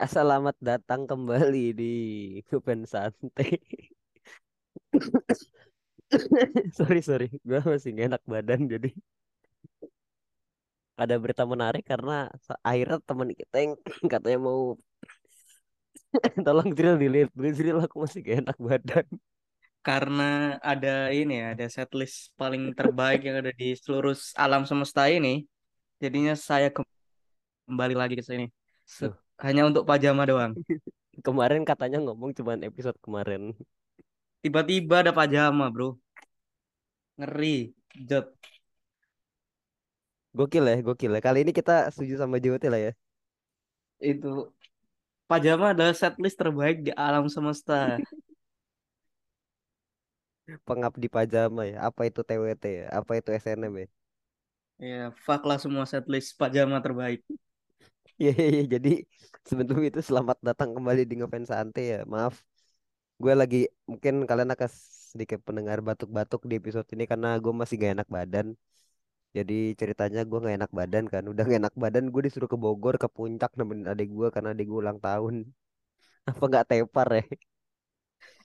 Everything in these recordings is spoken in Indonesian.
Selamat datang kembali di Kupen Santai. sorry sorry, gue masih gak enak badan jadi ada berita menarik karena akhirnya teman kita yang katanya mau tolong drill dilihat dulu drill aku masih gak enak badan. karena ada ini ya, ada setlist paling terbaik yang ada di seluruh alam semesta ini. Jadinya saya kembali lagi ke sini. Hanya untuk pajama doang. kemarin katanya ngomong cuman episode kemarin. Tiba-tiba ada pajama, bro. Ngeri. Jot. Gokil ya, gokil ya. Kali ini kita setuju sama JWT lah ya. Itu pajama adalah setlist terbaik di alam semesta. Pengabdi pajama ya. Apa itu TWT ya? Apa itu SNM ya? Ya, fuck lah semua setlist pajama terbaik. Iya, iya, iya. jadi sebelum itu selamat datang kembali di Ngefans Santai ya. Maaf, gue lagi mungkin kalian akan sedikit pendengar batuk-batuk di episode ini karena gue masih gak enak badan. Jadi ceritanya gue gak enak badan kan. Udah gak enak badan, gue disuruh ke Bogor ke puncak nemenin adik gue karena adik gue ulang tahun. Apa nggak tepar ya?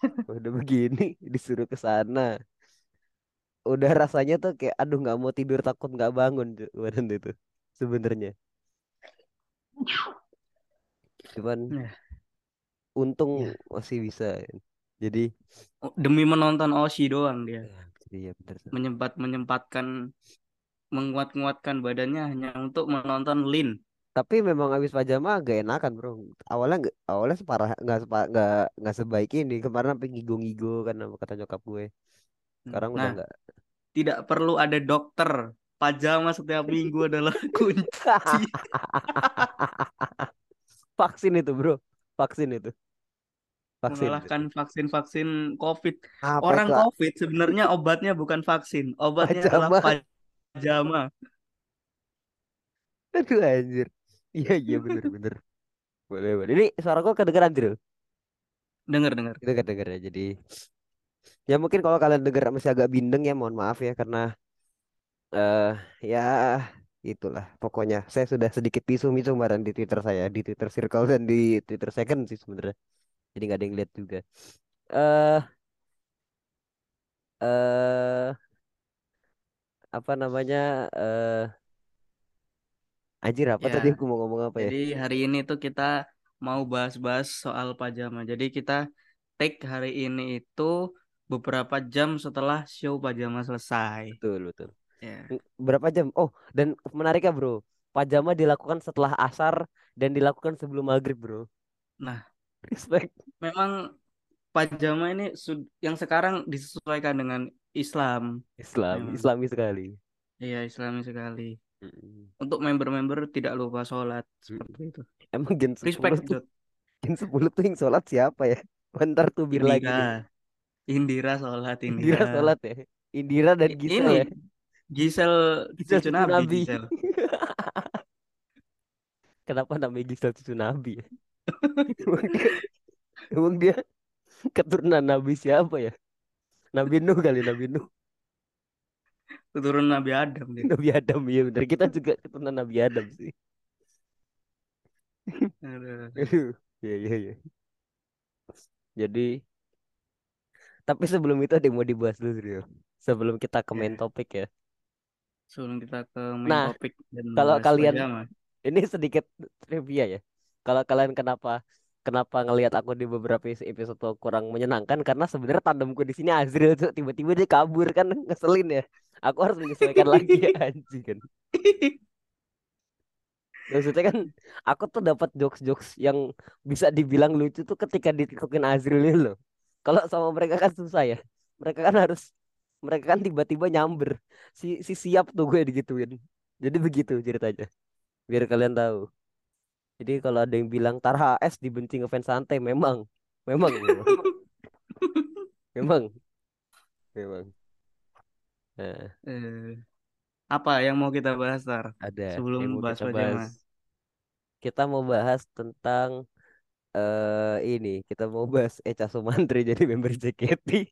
Udah begini disuruh ke sana. Udah rasanya tuh kayak aduh nggak mau tidur takut nggak bangun badan itu sebenarnya. Cuman Ya, untung ya. masih bisa. Jadi Demi menonton Oshi doang dia. Ya, jadi ya bener tuh. Menyempat menyempatkan menguat-nguatkan badannya hanya untuk menonton Lin. Tapi memang habis pajama agak enakan bro. Awalnya nggak awalnya separah nggak sepa, nggak nggak sebaik ini. Kemarin sampai ngigo-ngigo kan kata nyokap gue. Sekarang udah Nah, nggak. tidak perlu ada dokter. Pajama setiap minggu adalah kunci Vaksin itu bro. Vaksin itu. Vaksin. mengalahkan vaksin-vaksin COVID. Apa Orang itu? COVID sebenarnya obatnya bukan vaksin, obatnya adalah Pajama. pajama. Aduh anjir. Iya iya bener bener. Boleh boleh. Ini suara gue kedengeran bro. Dengar-dengar. Itu kedengeran ya. Jadi ya mungkin kalau kalian denger masih agak bindeng ya mohon maaf ya karena eh ya itulah. Pokoknya saya sudah sedikit pisu-misu kemarin di Twitter saya di Twitter Circle dan di Twitter Second sih sebenarnya. Jadi nggak ada yang lihat juga. Eh eh apa namanya eh anjir apa Ya, tadi aku mau ngomong apa ya? jadi hari ini tuh kita mau bahas-bahas soal pajama. Jadi kita take hari ini itu beberapa jam setelah show pajama selesai. betul betul Ya. Ng- berapa jam oh dan menariknya bro pajama dilakukan setelah asar dan dilakukan sebelum maghrib bro Nah, respect memang pajama ini yang sekarang disesuaikan dengan Islam. Islam Memang. Islami sekali Iya, Islami sekali. Mm-mm. Untuk member-member tidak lupa sholat seperti itu. emang gen 10 Respect, tuh gen 10 tuh yang sholat siapa ya bentar tuh bir lagi Indira. Indira sholat, Indira Indira. sholat ya Indira dan Gisel Ini ya Gisel Gisel cucu cucu Nabi, Nabi Gisel. kenapa namanya Gisel cucu Nabi ya emang dia emang dia keturunan Nabi siapa ya Nabi Nuh kali Nabi Nuh Keturunan Nabi Adam dia. Nabi Adam ya bener kita juga keturunan Nabi Adam sih Aduh. Iya iya iya. Jadi, tapi sebelum itu ada yang mau dibahas dulu, Rio. Sebelum kita ke main Ya, topik ya. Sebelum kita ke main Nah, topik dan kalau kalian pajama. ini sedikit trivia ya. Kalau kalian kenapa kenapa ngelihat aku di beberapa episode kurang menyenangkan karena sebenarnya tandemku di sini Azril tuh tiba-tiba dia kabur kan ngeselin ya. Aku harus menyesuaikan lagi ya anjing kan. Maksudnya kan aku tuh dapat jokes-jokes yang bisa dibilang lucu tuh ketika ditikokin Azril ini loh. Kalau sama mereka kan susah ya. Mereka kan harus mereka kan tiba-tiba nyamber. Si si siap tuh gue digituin. Jadi begitu ceritanya. Biar kalian tahu. Jadi kalau ada yang bilang Tarha S dibenci ngefans santai memang memang memang memang memang. Nah, Eh, apa yang mau kita bahas, Tar? ada Sebelum yang mau bahas kita bahas. Kita mau bahas tentang eh ini kita mau bahas Echa Sumantri jadi member JKT.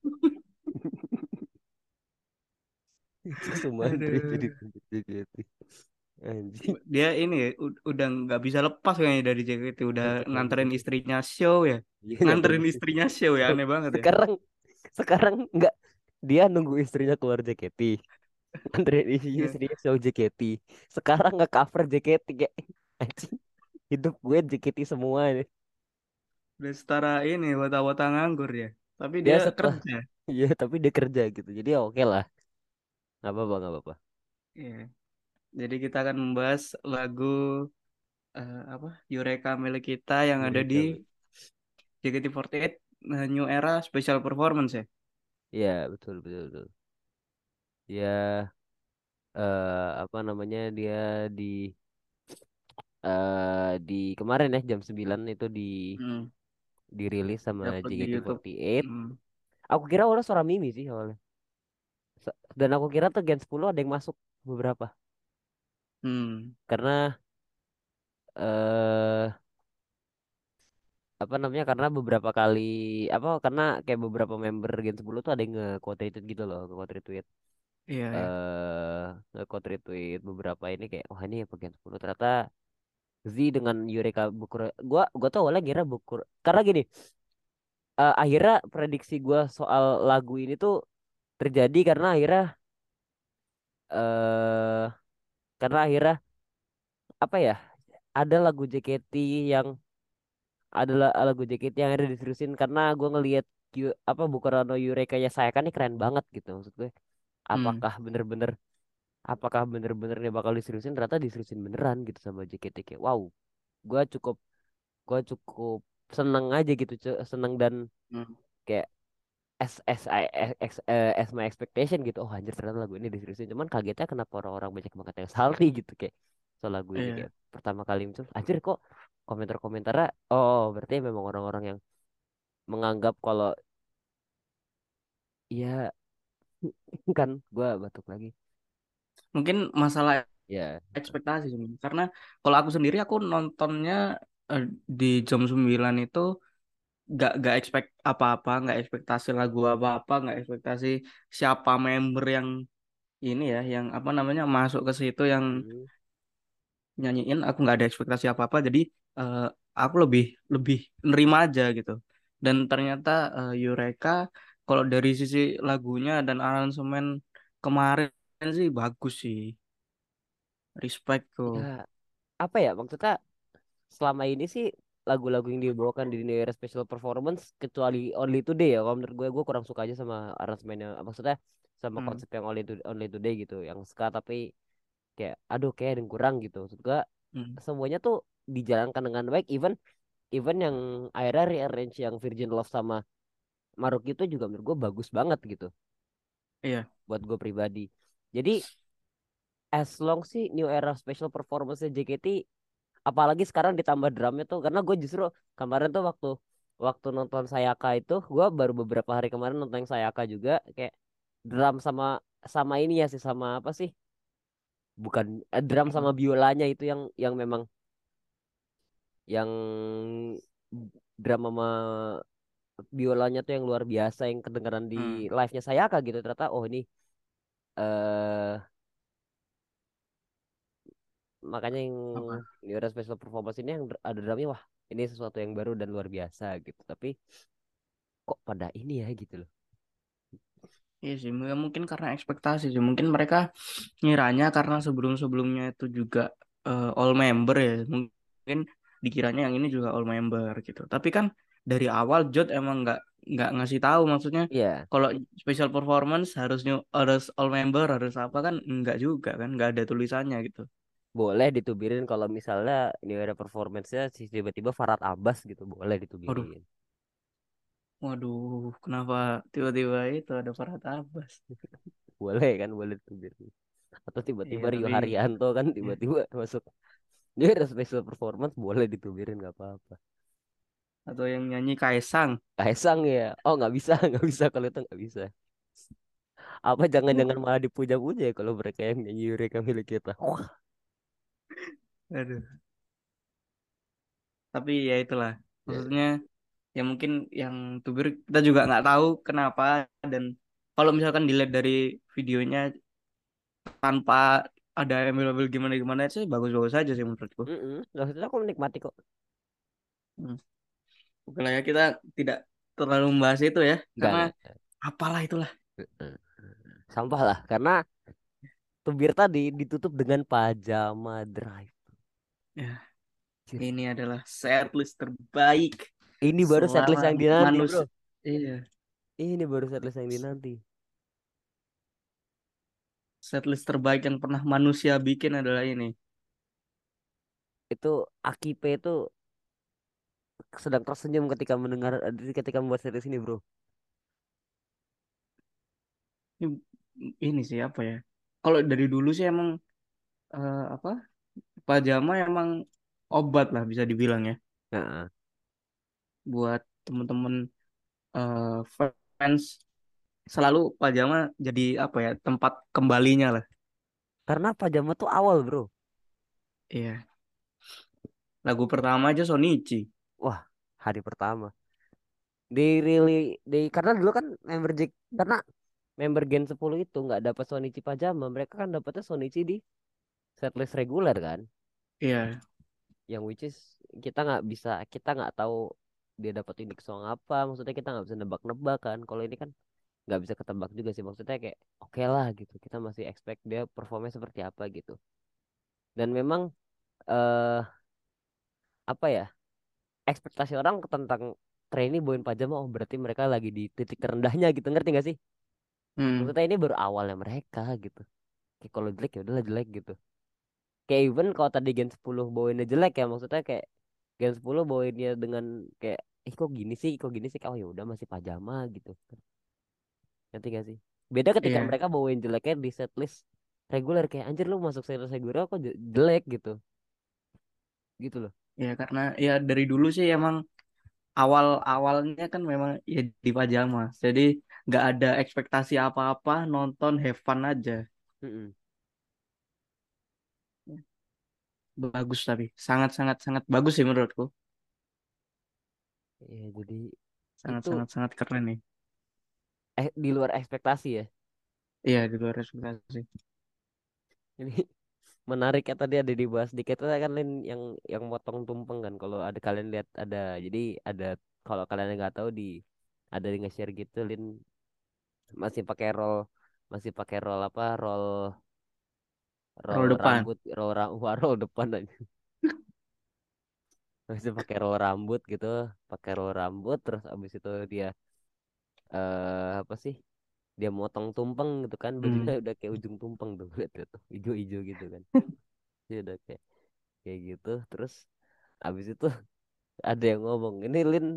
Sumantri jadi JKT. Anjing. Dia ini ya, udah nggak bisa lepas kayaknya dari JKT. Udah nganterin istrinya show ya. Iya Nganterin istrinya show ya, aneh banget ya. sekarang sekarang nggak dia nunggu istrinya keluar JKT nganterin isi- Ya, istrinya show JKT sekarang nggak cover JKT kayak anjing hidup gue JKT semua ini Udah setara ini, wata-wata nganggur ya. Tapi dia dia setelah kerja. iya tapi dia kerja gitu jadi ya oke lah nggak apa-apa nggak apa-apa Iya. Jadi kita akan membahas lagu eh, apa Eureka milik kita yang ada di mereka JKT48 eh, New Era Special Performance ya. iya betul betul betul ya eh apa namanya dia di eh di kemarin ya jam 9 itu di Hmm. dirilis sama Upload di YouTube. JKT48 Hmm. aku kira awalnya suara Mimi sih awalnya dan aku kira tuh Gen 10 ada yang masuk beberapa Hmm. karena eh apa namanya karena beberapa kali apa karena kayak beberapa member Gen 10 tuh ada yang nge-quote retweet gitu loh nge-quote retweet Iya, iya. eh nge-quote retweet beberapa ini kayak wah ini apa Gen 10 ternyata Z dengan Eureka Bukur gua gua tuh awalnya kira Bukur karena gini eh, akhirnya prediksi gua soal lagu ini tuh terjadi karena akhirnya eh karena akhirnya apa ya ada lagu JKT yang adalah lagu JKT yang ada diseriusin karena gue ngelihat apa Bukarano Eureka ya saya kan ini keren banget gitu maksud gue Hmm. apakah bener-bener apakah bener-bener nih bakal diseriusin ternyata diseriusin beneran gitu sama JKT kayak wow gue cukup gue cukup seneng aja gitu seneng dan Hmm. kayak as as I as, eh, as my expectation gitu oh anjir ternyata lagu ini diseriusin cuman kagetnya kenapa orang-orang banyak banget yang salty gitu kayak soal lagu ini Iya. kayak pertama kali muncul anjir kok komentar-komentarnya oh berarti memang orang-orang yang menganggap kalau ya kan gue batuk lagi Mungkin masalah ya ekspektasi sih. Min. Karena kalau aku sendiri aku nontonnya eh, di jam 9 itu gak gak expect apa-apa, nggak ekspektasi lagu apa-apa, nggak ekspektasi siapa member yang ini ya, yang apa namanya masuk ke situ yang Hmm. nyanyiin. Aku nggak ada ekspektasi apa-apa, jadi eh, aku lebih lebih nerima aja gitu. Dan ternyata eh, Eureka kalau dari sisi lagunya dan aransemen kemarin sih bagus sih, respect tuh. ya apa ya maksudnya selama ini sih lagu-lagu yang dibawakan di New Era Special Performance kecuali Only Today ya kalau menurut gue gue kurang suka aja sama aransemennya maksudnya sama Hmm. konsep yang Only Today, Only Today gitu yang ska tapi kayak aduh kayak ada yang kurang gitu maksud gue Hmm. semuanya tuh dijalankan dengan baik even even yang akhirnya rearrange yang Virgin Love sama Maruki itu juga menurut gue bagus banget gitu Iya. buat gue pribadi jadi as long sih New Era Special Performance JKT apalagi sekarang ditambah drumnya tuh karena gue justru kemarin tuh waktu waktu nonton Sayaka itu gue baru beberapa hari kemarin nonton yang Sayaka juga kayak drum sama sama ini ya sih sama apa sih bukan eh, drum sama biolanya itu yang yang memang yang drum sama biolanya tuh yang luar biasa yang kedengaran di Hmm. live-nya Sayaka gitu ternyata oh ini eh makanya yang Apa? New Era Special Performance ini yang ada drumnya wah ini sesuatu yang baru dan luar biasa gitu tapi kok pada ini ya gitu loh Iya sih, ya mungkin karena ekspektasi sih. Mungkin mereka ngiranya karena sebelum-sebelumnya itu juga eh, all member ya. Mungkin dikiranya yang ini juga all member gitu. Tapi kan dari awal Jod emang nggak nggak ngasih tahu. Maksudnya iya kalau special performance harus new, harus all member harus apa kan nggak juga kan nggak ada tulisannya gitu. Boleh ditubirin kalau misalnya New Era Performance-nya tiba-tiba Farhat Abbas gitu boleh Waduh, ditubirin. Waduh, kenapa tiba-tiba itu ada Farhat Abbas? boleh kan boleh ditubirin. Atau Iya tiba-tiba Rio tapi Haryanto kan ya, tiba-tiba masuk. New Era Special Performance boleh ditubirin nggak apa-apa. Atau yang nyanyi Kaisang. Kaisang ya? Oh nggak bisa nggak bisa kalau itu nggak bisa. Apa jangan-jangan malah dipuja-puja ya kalau mereka yang nyanyi mereka milik kita Wah, Aduh. Tapi ya itulah. ya, Maksudnya ya mungkin yang tubir kita juga nggak tahu kenapa dan kalau misalkan dilihat dari videonya tanpa ada embel-embel gimana gimana sih bagus-bagus aja sih menurutku Mm-mm. Maksudnya aku menikmati kok. Hmm. Oke lah ya kita tidak terlalu membahas itu ya Enggak, karena enggak. apalah itulah. Sampah lah, karena tubir tadi ditutup dengan pajama drive. ya ini adalah setlist terbaik Ini baru setlist yang dinanti, bro. manusia iya Ini baru setlist yang dinanti. setlist terbaik yang pernah manusia bikin adalah ini Itu Akipe itu sedang tersenyum ketika mendengar ketika membuat series ini, bro. ini, ini sih apa ya kalau dari dulu sih emang eh, apa pajama emang obat lah bisa dibilang ya. Nah, buat temen-temen eh, fans selalu pajama jadi apa ya tempat kembalinya lah. Karena pajama tuh awal, bro. iya. Lagu pertama aja Sonichi. Wah, hari pertama. Di really di karena dulu kan member Jack karena member Gen 10 itu nggak dapat Sonichi pajama, mereka kan dapatnya Sonichi di setlist reguler kan. iya Yang which is kita nggak bisa, kita nggak tahu dia dapat unique song apa, maksudnya kita nggak bisa nebak-nebak kan. Kalau ini kan nggak bisa ketebak juga sih, maksudnya kayak oke lah gitu. Kita masih expect dia performnya seperti apa gitu. Dan memang eh apa ya? Ekspektasi orang tentang trainee bawain pajama, oh berarti mereka lagi di titik terendahnya gitu, ngerti gak sih? Hmm, Maksudnya ini baru awalnya mereka gitu. Kayak kalau jelek ya udahlah jelek gitu. Kayak even kalau tadi Gen 10 bawainnya jelek ya maksudnya kayak Gen 10 bawainnya dengan kayak ih kok gini sih, kok gini sih. Oh ya udah masih pajama gitu. Ngerti gak sih? Beda ketika iya mereka bawain jeleknya di setlist reguler kayak anjir lu masuk setlist reguler kok je- jelek gitu. Gitu loh. ya karena ya dari dulu sih emang awal awalnya kan memang ya di pajama jadi nggak ada ekspektasi apa-apa nonton have fun aja. Mm-mm. bagus tapi sangat sangat sangat bagus sih menurutku. Iya jadi sangat itu sangat sangat keren nih. Eh di luar ekspektasi ya. iya di luar ekspektasi. Ini menarik ya tadi ada dibahas dikit. Kan Lin yang yang motong tumpeng kan kalau ada kalian lihat ada jadi ada kalau kalian nggak tahu di ada di nge-share gitu Lin masih pakai roll masih pakai roll apa roll roll roll depan. rambut roll ra wah, roll depan aja. Masih pakai roll rambut gitu pakai roll rambut terus abis itu dia eh apa sih dia motong tumpeng gitu kan bajunya hmm. udah kayak ujung tumpeng tuh lihat tuh hijau-hijau gitu kan. Dia udah kayak kayak gitu terus abis itu ada yang ngomong ini Lin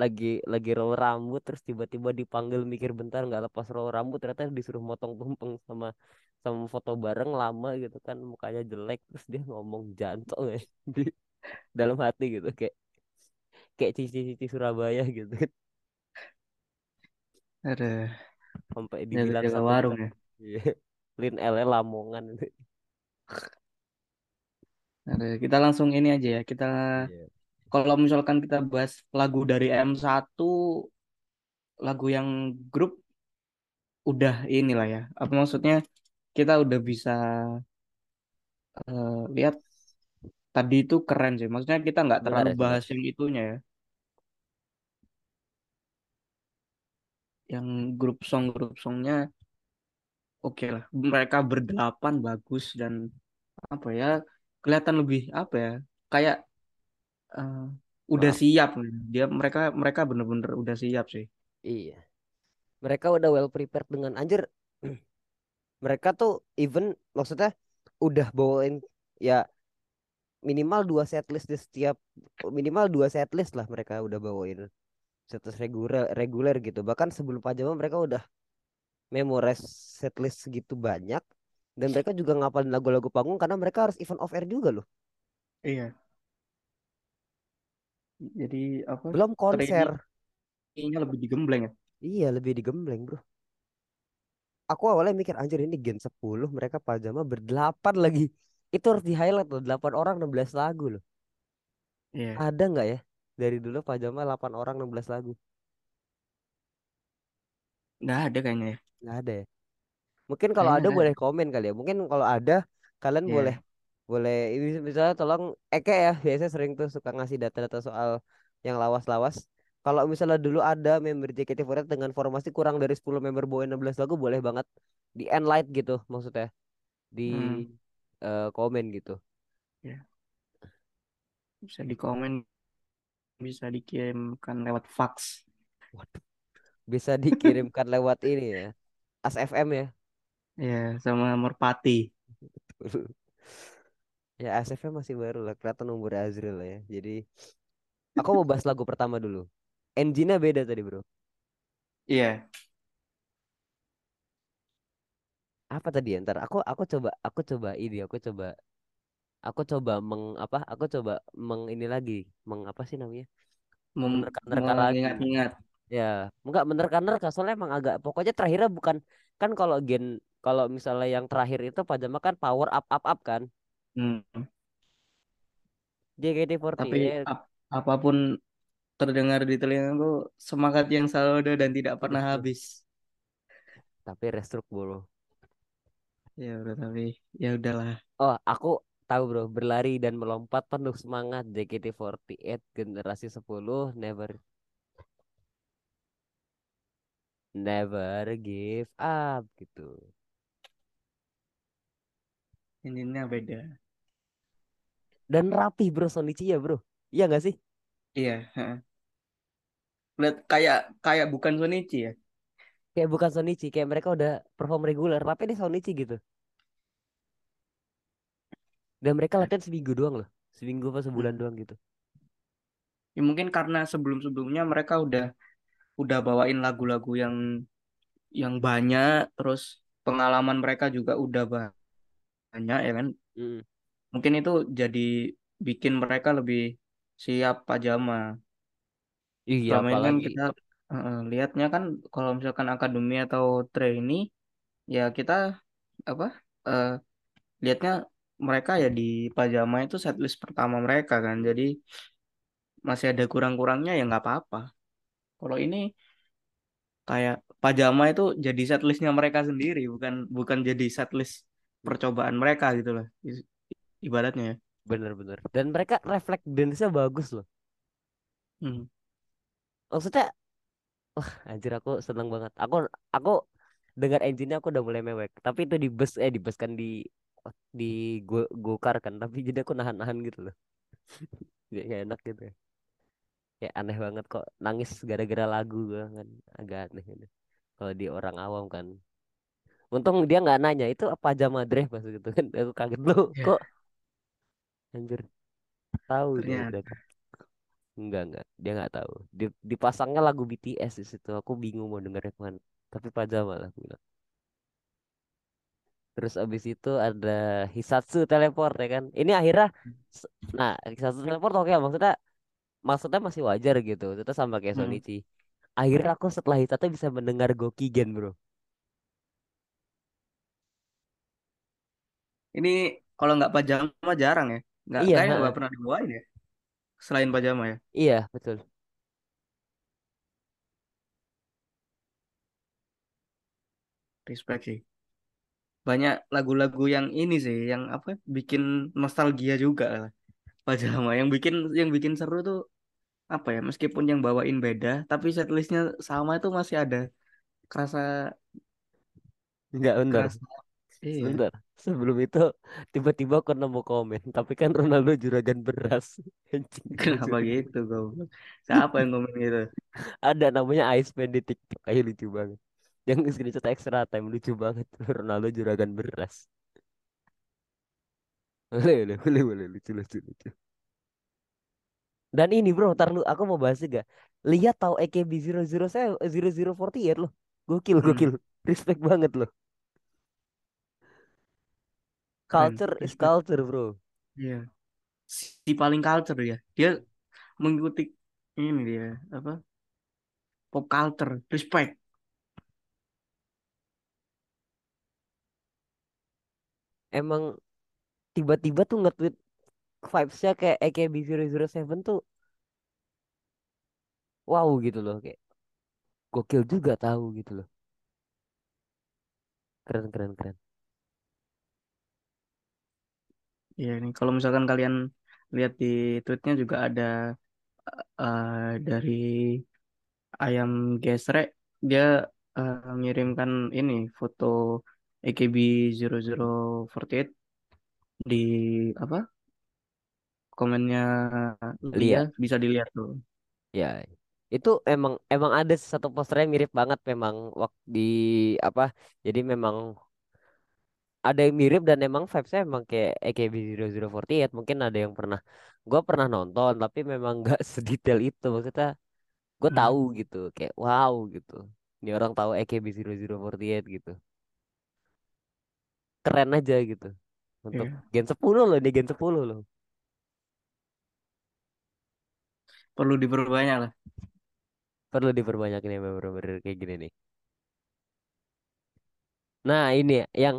lagi lagi roll rambut terus tiba-tiba dipanggil mikir bentar nggak lepas roll rambut ternyata disuruh motong tumpeng sama sama foto bareng lama gitu kan mukanya jelek terus dia ngomong jantung ya di dalam hati gitu kayak kayak cici-cici Surabaya gitu ada sampai dibilang satu warung ya Iya. Lin L Lamongan ada kita langsung ini aja ya kita Iya. Kalau misalkan kita bahas lagu dari M1 lagu yang grup udah inilah ya. Apa maksudnya? Kita udah bisa eh, lihat tadi itu keren sih. Maksudnya kita nggak terlalu bahas yang itunya ya. Yang grup song grup songnya oke lah. Mereka berdelapan bagus dan apa ya kelihatan lebih apa ya kayak eh, udah Maaf. siap dia mereka mereka bener-bener udah siap sih Iya. Mereka udah well prepared dengan anjir. Mereka tuh even maksudnya udah bawain ya minimal dua setlist di setiap minimal dua setlist lah mereka udah bawain setlist reguler reguler gitu. Bahkan sebelum pajama mereka udah memorize setlist segitu banyak dan mereka juga ngapalin lagu-lagu panggung karena mereka harus event off air juga loh. iya jadi apa Belum konser. trainingnya lebih digembleng ya Iya, lebih digembleng, Bro. Aku awalnya mikir anjir ini Gen 10 mereka pajama berdelapan lagi. Itu harus di highlight loh, 8 orang 16 lagu loh. iya Ada nggak ya? Dari dulu pajama 8 orang 16 lagu. nggak ada kayaknya ya Nggak ada ya. Mungkin kalau ada ada. boleh komen kali ya. Mungkin kalau ada kalian boleh Ya. Boleh ini misalnya tolong Eke ya biasanya sering tuh suka ngasih data-data soal yang lawas-lawas. Kalau misalnya dulu ada member JKT48 dengan formasi kurang dari 10 member bawa 16 lagu boleh banget di enlight gitu maksudnya di Hmm. eh, komen gitu. Ya. Bisa di komen, bisa dikirimkan lewat fax. Waduh, bisa dikirimkan lewat ini ya. As FM ya. Ya, sama Merpati. Ya ASF masih baru lah, kelihatan umur Azril lah ya. Jadi aku mau bahas lagu pertama dulu. Engine-nya beda tadi bro. Iya, Apa tadi ya? Ntar aku aku coba aku coba ini aku coba aku coba meng apa? Aku coba meng ini lagi meng apa sih namanya? Menerka-nerka lagi. mengingat-ingat. Ya, enggak menerka-nerka soalnya emang agak pokoknya terakhirnya bukan kan kalau gen kalau misalnya yang terakhir itu pajama kan power up up up kan. Hmm. Tapi JKT48 ap- apa pun terdengar di telingaku, semangat yang selalu ada dan tidak pernah habis. tapi restruk bro. Ya udah, tapi ya udahlah. Oh, aku tahu bro, berlari dan melompat penuh semangat JKT48 generasi 10 never never give up gitu. Ininya beda. Dan rapi bro Sonichi ya bro. Iya gak sih? Iya. Lihat kayak kayak bukan Sonichi ya. Kayak bukan Sonichi, kayak mereka udah perform reguler, tapi ini Sonichi gitu. Dan mereka latihan seminggu doang loh. Seminggu apa sebulan Hmm. doang gitu. Ya, mungkin karena sebelum-sebelumnya mereka udah udah bawain lagu-lagu yang yang banyak, terus pengalaman mereka juga udah banyak ya kan. Mm. Mungkin itu jadi bikin mereka lebih siap pajama. Iya Selama ini kan apalagi kita eh, lihatnya kan kalau misalkan akademi atau trainee ya kita apa eh, lihatnya mereka ya di pajama itu setlist pertama mereka kan. Jadi masih ada kurang-kurangnya ya nggak apa-apa. Kalau ini kayak pajama itu jadi setlistnya mereka sendiri, bukan bukan jadi setlist percobaan mereka gitu lah. Ibaratnya ya. bener-bener. Dan mereka refleks dance-nya bagus loh. Hmm. Maksudnya, anjir aku seneng banget. Aku aku dengar engine-nya aku udah mulai mewek. Tapi itu di bus eh di bus kan di di go gokar kan. Tapi jadi aku nahan-nahan gitu loh. Gak enak gitu. ya. Kayak aneh banget kok nangis gara-gara lagu gue kan agak aneh ini. Kalau di orang awam kan. Untung dia nggak nanya itu apa pajama dress pas gitu kan. Aku kaget loh kok Ya, anjir tahu dia ternyata. Enggak enggak dia nggak tahu. Di, dipasangnya lagu BTS di situ. Aku bingung mau dengerin mana. Tapi pajama lah. aku bilang. Terus abis itu ada Hisatsu teleport ya kan. Ini akhirnya nah Hisatsu teleport oke maksudnya maksudnya masih wajar gitu. Itu sama kayak Hmm. Sonichi. Akhirnya aku setelah Hisatsu bisa mendengar Gokigen bro. Ini kalau nggak pajama jarang ya. Nggak Iya, kayaknya nggak pernah dibawain ya. Selain pajama ya. iya betul. Respect sih. Banyak lagu-lagu yang ini sih, yang apa bikin nostalgia juga lah. Pajama yang bikin yang bikin seru tuh apa ya? Meskipun yang bawain beda, tapi setlistnya sama itu masih ada kerasa Enggak bener. kerasa iya. Sebelum itu tiba-tiba aku nemu komen. Tapi kan Ronaldo juragan beras. Kenapa gitu goblok? Siapa yang ngomong gitu? Ada namanya Iceman di TikTok. Kayak lucu banget. Yang screenshot extra time lucu banget. Ronaldo juragan beras. Boleh, boleh, boleh, boleh. Lucu, lucu, lucu. Dan ini bro, ntar lu, aku mau bahas juga. Lihat tahu AKB 00 saya 0048 loh. Gokil, Hmm, gokil. Respect banget loh. Culture is culture bro. Iya. Si paling culture ya. Dia mengikuti ini dia apa? Pop culture. Respect. Emang tiba-tiba tuh nge-tweet vibes-nya kayak AKB 007 tuh wow gitu loh. Kayak gokil juga tahu gitu loh. keren keren keren Iya nih kalau misalkan kalian lihat di tweetnya juga ada eh, dari ayam gesrek dia eh, mengirimkan ini foto AKB0048 di apa komennya lihat bisa dilihat tuh. ya itu emang emang ada satu posternya mirip banget memang waktu di apa jadi memang ada yang mirip dan emang vibesnya emang kayak AKB0048 mungkin ada yang pernah gue pernah nonton tapi memang nggak sedetail itu. Maksudnya gue Hmm, tahu gitu kayak wow gitu. Ini orang tahu AKB0048 gitu. Keren aja gitu. Untuk iya. Gen 10 loh ini Gen 10 loh. Perlu diperbanyak lah. perlu diperbanyak nih member-member kayak gini nih. Nah ini ya, yang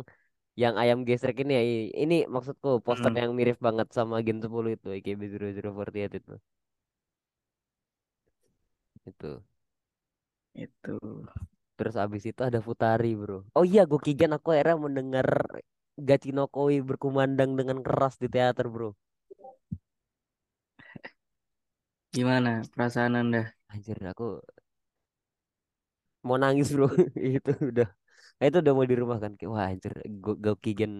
yang ayam gesrek ini ya ini maksudku poster Hmm, yang mirip banget sama Gen 10 itu AKB0048 itu. Itu. Itu. terus abis itu ada Futari bro. Oh iya Gokigen aku akhirnya mendengar Gachinokoi berkumandang dengan keras di teater bro. Gimana perasaan Anda? anjir aku mau nangis bro. Itu udah itu udah mau di rumah kan kayak wah anjir Go Gokigen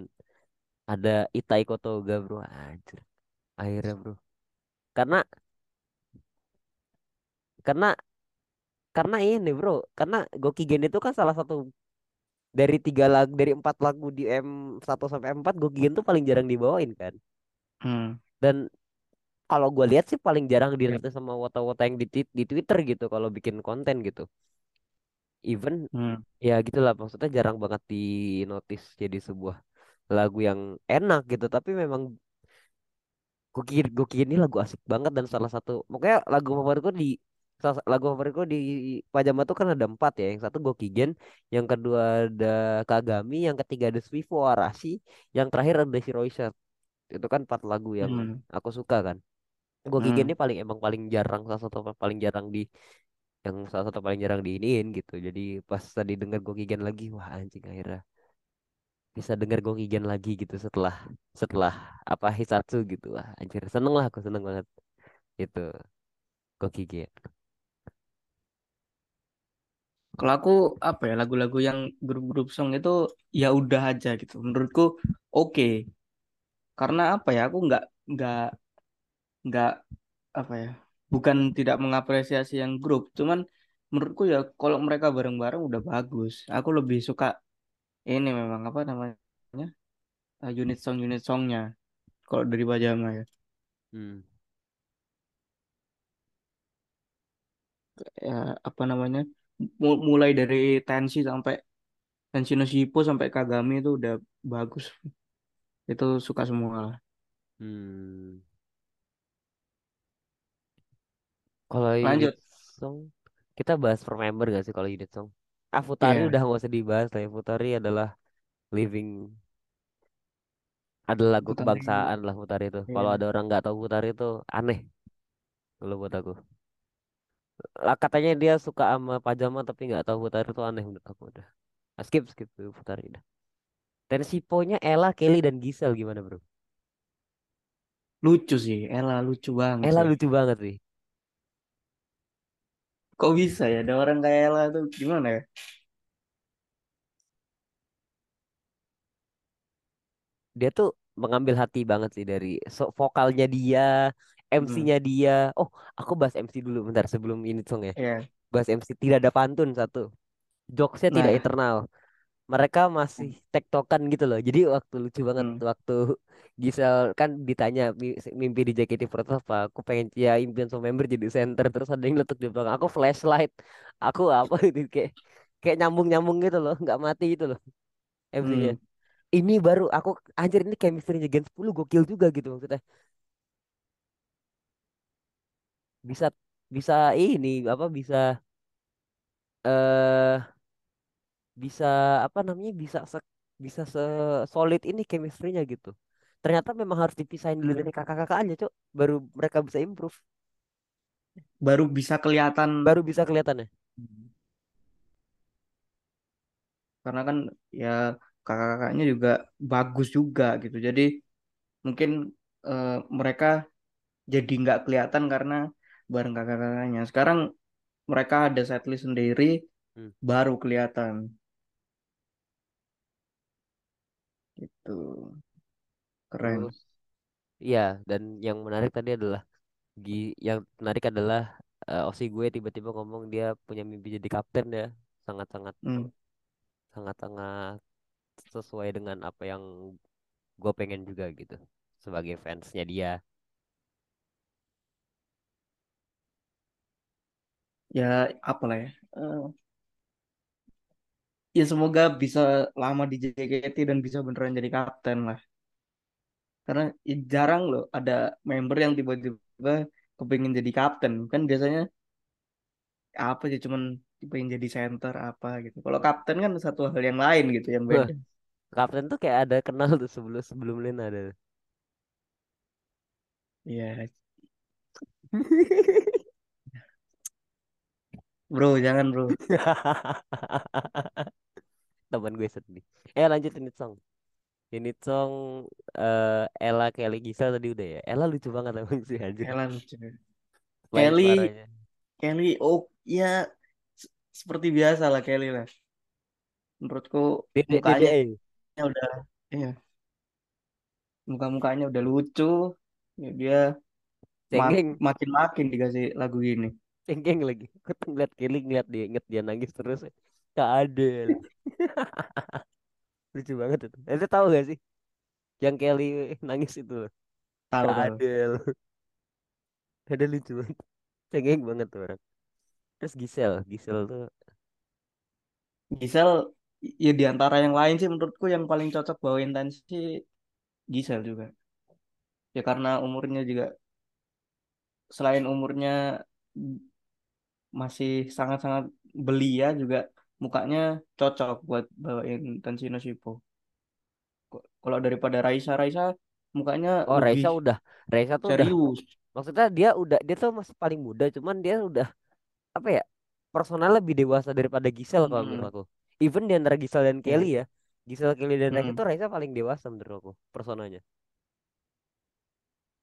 ada Itai Kotoga bro. Anjir akhirnya bro. Karena karena karena ini bro karena Gokigen itu kan salah satu dari tiga lagu dari empat lagu di M satu sampai M4 Gokigen tuh paling jarang dibawain kan. Hmm, dan kalau gue lihat sih paling jarang dilihat sama wota-wota yang di, di Twitter gitu kalau bikin konten gitu even hmm, ya gitulah maksudnya jarang banget di notice jadi sebuah lagu yang enak gitu. Tapi memang Goki Goki ini lagu asik banget dan salah satu pokoknya lagu favoritku di lagu favoritku di Pajama tuh kan ada empat ya. Yang satu Gokigen yang kedua ada Kagami yang ketiga ada Suivo Arashi yang terakhir ada Shiroisha itu kan empat lagu yang hmm, aku suka kan. Gokigen hmm. ini paling emang paling jarang salah satu paling jarang di yang salah satu paling jarang diiniin gitu jadi pas tadi denger Gokigen lagi wah anjing akhirnya bisa denger Gokigen lagi gitu setelah setelah apa Hisatsu gitu wah anjir seneng lah aku seneng banget itu Gokigen Kalau aku apa ya lagu-lagu yang grup-grup song itu ya udah aja gitu. Menurutku oke. Karena apa ya aku nggak nggak nggak apa ya bukan tidak mengapresiasi yang grup. Cuman menurutku ya kalau mereka bareng-bareng udah bagus. Aku lebih suka ini memang apa namanya eh, unit song unit songnya kalau dari Pajama ya. hmm. Ya apa namanya mu- mulai dari Tensi sampai Tenshi no Shippo sampai Kagami itu udah bagus. Itu suka semua lah. Hmm. Kalau unit Lanjut. song kita bahas per member gak sih kalau unit song? Ah Futari Iya, udah gak usah dibahas lah. Ya Futari adalah living adalah lagu Putari. kebangsaan lah Futari itu. Kalau Iya. ada orang nggak tahu Futari itu aneh kalau buat aku. Lah katanya dia suka sama pajama tapi nggak tahu Futari itu aneh menurut aku udah. Ah, skip skip tuh Futari udah. Dan siponya Ella Kelly dan Gisel gimana bro? Lucu sih, Ella lucu banget Ella sih. lucu banget sih Kok bisa ya ada orang kayak Ella tuh gimana ya? dia tuh mengambil hati banget sih dari so vokalnya dia Hmm. MC-nya dia oh aku bahas MC dulu bentar sebelum ini song ya Iya. bahas MC tidak ada pantun satu jokesnya tidak Nah, eternal mereka masih tektokan gitu loh. Jadi waktu lucu banget hmm. waktu Gisel kan ditanya "Mi- mimpi di JKT48 apa? Aku pengen ya impian sama member jadi center. Terus ada yang letuk di belakang aku flashlight. Aku apa gitu kayak kayak nyambung nyambung gitu loh. Nggak mati gitu loh MC-nya Hmm. ini baru aku anjir ini chemistry-nya Gen 10 gokil juga gitu maksudnya. Bisa bisa ini apa bisa eh bisa apa namanya bisa se bisa se solid ini chemistry-nya gitu. Ternyata memang harus dipisahin dulu dari kakak-kakaknya cok baru mereka bisa improve. Baru bisa kelihatan. Baru bisa kelihatannya. Karena kan ya kakak-kakaknya juga bagus juga gitu. Jadi mungkin eh, mereka jadi nggak kelihatan karena bareng kakak-kakaknya. Sekarang mereka ada setlist sendiri Hmm. baru kelihatan gitu. Keren. Terus iya dan yang menarik tadi adalah Gi- yang menarik adalah eh, Osi gue tiba-tiba ngomong dia punya mimpi jadi kapten ya. Sangat-sangat Hmm. sangat-sangat sesuai dengan apa yang gue pengen juga gitu sebagai fansnya dia. Ya apalah ya Eh, ya semoga bisa lama di JKT dan bisa beneran jadi kapten lah. Karena ya jarang loh ada member yang tiba-tiba kepingin jadi kapten. Kan biasanya apa sih cuman pengen jadi center apa gitu. Kalau kapten kan satu hal yang lain gitu yang beda. kapten tuh kayak ada kenal tuh sebelum sebelum Lin ada. Iya. Bro jangan bro teman gue sedih. Eh lanjut ini song. Ini song eh Ella Kelly Gisel tadi udah ya? Ella lucu banget emang sih anjir Ella lucu. Kelly Kelly oh ya seperti biasa lah Kelly lah. Menurutku mukanya eh. udah iya. Muka-mukanya udah lucu. Ya, dia mak- cengeng. makin-makin dikasih lagu gini cengeng lagi. Aku tuh ngeliat Kelly ngeliat dia inget dia nangis terus Kak Adel. Lucu banget itu. Itu tahu gak sih? Yang Kelly nangis itu loh. Tahu Kak tahu. Adel. Ada lucu banget. Cengeng banget tuh orang. Terus Gisel Gisel tuh Gisel ya di antara yang lain sih menurutku yang paling cocok bawain tensi Gisel juga. Ya karena umurnya juga selain umurnya masih sangat-sangat belia juga mukanya cocok buat bawain tensi Nosipo K- kalau daripada Raisa Raisa mukanya oh lebih Raisa udah. Raisa tuh udah serius. Maksudnya dia udah dia tuh masih paling muda cuman dia udah apa ya personal lebih dewasa daripada Gisel kalau menurut hmm, aku. Even di antara Gisel dan Kelly ya Gisel Kelly dan Raisa hmm. tuh Raisa paling dewasa menurut aku personanya.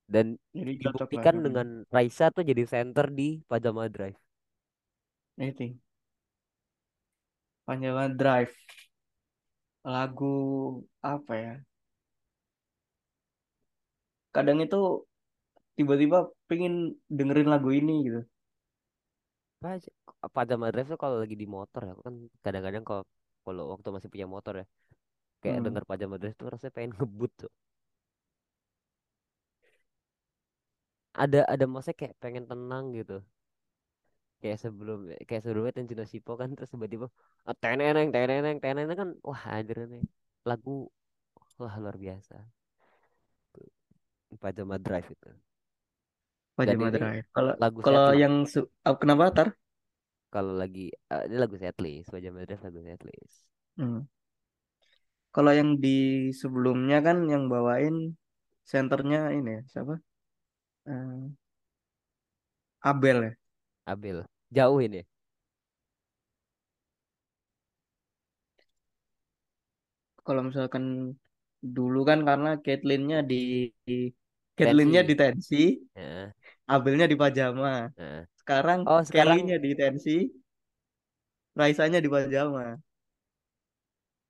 Dan jadi dibuktikan sama dengan Raisa tuh jadi center di Pajama Drive. Itu Panjawa Drive. Lagu apa ya? Kadang itu tiba-tiba pengen dengerin lagu ini gitu. Paj- Pajama Drive tuh kalau lagi di motor ya aku kan kadang-kadang kalau kalau waktu masih punya motor ya kayak hmm. denger Pajama Drive tuh rasanya pengen ngebut tuh. Ada ada masa kayak pengen tenang gitu kayak sebelum kayak sebelumnya Tenjino Shippo kan terus tiba-tiba ah, teneneng teneneng teneneng kan wah anjir nih lagu wah luar biasa. Pajama Drive itu. Dan ini Drive. Kalau lagu kalau yang su- oh, kenapa tar? Kalau lagi eh, ini lagu setlist Pajama Drive lagu setlist Hmm. Kalau yang di sebelumnya kan yang bawain senternya ini ya, siapa? Eh, Abel ya. Abel jauh ini Kalau misalkan dulu kan karena Caitlyn-nya di, di Caitlyn-nya tensi di tensi, Heeh, Abelnya di pajama. heeh. Sekarang oh sekarang Kelly-nya di tensi, Raisanya di pajama.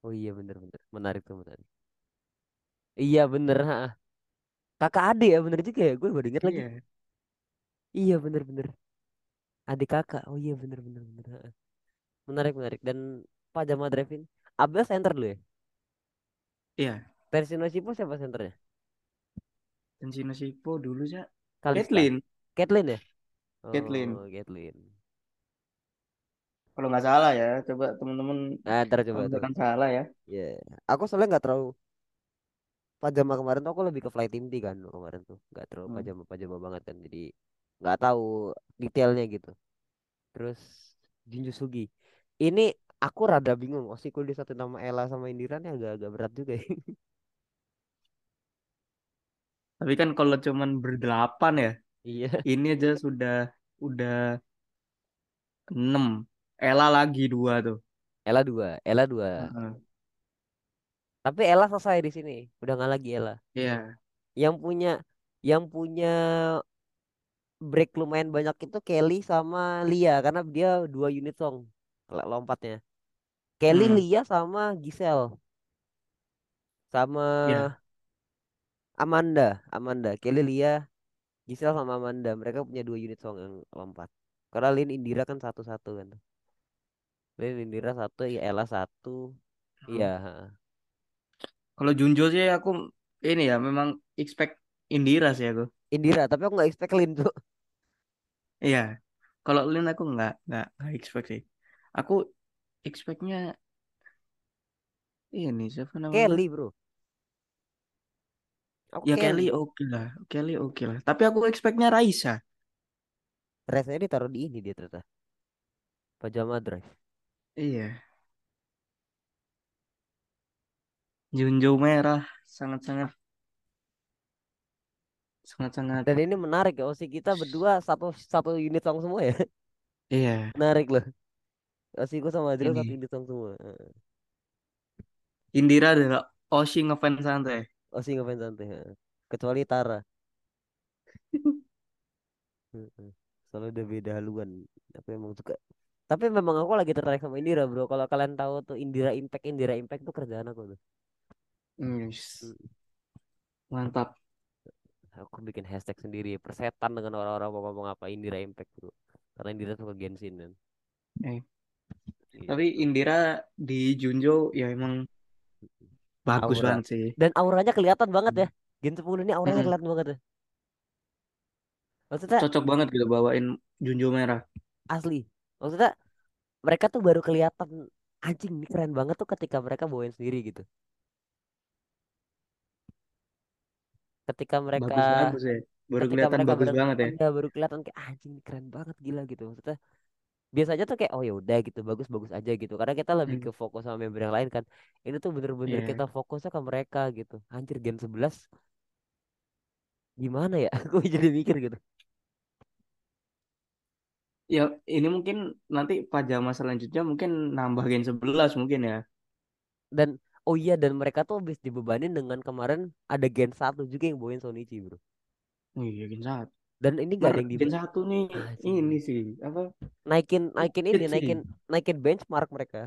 oh iya bener-bener menarik tuh menarik. Iya bener ha. kakak adik ya bener juga ya? Gue baru inget lagi. Iya, iya bener-bener adik kakak. Oh iya bener-bener bener ha. menarik menarik. Dan Pajama Drive ini Abel center dulu ya? Iya. versi Nosipo siapa senternya Tensi Nasipo dulu. Kalista. Caitlyn, Caitlyn ya? Oh Caitlyn. Kalau nggak salah ya, coba teman-teman nah ntar coba misalkan salah ya. ya aku soalnya nggak terlalu pajama kemarin tuh aku lebih ke flight inti kan kemarin tuh. Nggak terlalu Hmm. pajama pajama banget kan. Jadi nggak tahu detailnya gitu terus Jinju Sugi ini aku rada bingung Osiku di satu nama Ella sama Indira nih agak-agak berat juga ya Tapi kan kalau cuman berdelapan ya, iya ini aja sudah udah enam. Ella lagi dua tuh. Ella dua, Ella dua. Heeh. Tapi Ella selesai di sini. Udah nggak lagi Ella. Iya. Yang punya yang punya break lumayan banyak itu Kelly sama Lia karena dia dua unit song lompatnya. Kelly, Hmm. Lia sama Giselle sama Iya. Amanda, Amanda, Kelly, Lia, Giselle sama Amanda. Mereka punya dua unit song yang lompat. Karena Lin Indira kan satu-satu kan. Lin Indira satu, ya Ella satu. Iya, Hmm. Kalau Junjo sih aku ini ya memang expect Indira sih aku. Indira, tapi aku nggak expect Lin tuh. Iya. Kalau Lin aku nggak nggak nggak expect sih. Aku expectnya ini siapa namanya? Kelly bro. Aku Ya Kelly oke lah, Kelly oke lah. Tapi aku expectnya Raisa. Rasanya ditaruh di ini dia ternyata. Pajama Drive. Iya. Junjo merah sangat-sangat sangat-sangat Dan ini menarik ya, Osi kita berdua satu satu unit song semua ya. iya Menarik loh. Osiku sama Adriel satu unit song semua. Indira adalah Oshi ngefans santai. Osi ngefans santai. Kecuali Tara. Soalnya udah beda haluan. Aku emang suka. Tapi memang aku lagi tertarik sama Indira bro. Kalau kalian tahu tuh Indira Impact, Indira Impact tuh kerjaan aku tuh. Yes. Mm. Mantap. Aku bikin hashtag sendiri. Persetan dengan orang-orang mau ngomong apa Indira Impact bro. Karena Indira suka Genshin kan. Eh, tapi Gitu. Indira di Junjo ya emang bagus Aura. banget sih. Dan auranya kelihatan banget ya. Gen 10 ini auranya kelihatan banget ya. Maksudnya Cocok banget gitu bawain Junjo merah. asli. Maksudnya mereka tuh baru kelihatan anjing ini keren banget tuh ketika mereka bawain sendiri gitu. Ketika mereka Bagus-bagus ya. Baru ketika kelihatan mereka bagus bareng banget ya. ya baru kelihatan kayak anjing ini keren banget gila gitu. Maksudnya biasanya tuh kayak oh ya udah gitu bagus-bagus aja gitu. Karena kita lebih Mm. ke fokus sama member yang lain kan. Ini tuh bener-bener Iya. kita fokusnya ke mereka gitu. Anjir Gen 11 gimana ya? Aku jadi mikir gitu. Ya ini mungkin nanti pajama selanjutnya mungkin nambah gen 11 mungkin ya. Dan oh iya dan mereka tuh habis dibebanin dengan kemarin ada Gen satu juga yang bawain Sonichi bro. Oh iya gen 1. Dan ini gak ada yang di gen 1 nih ini anjing. sih apa? Naikin naikin ini naikin naikin benchmark mereka.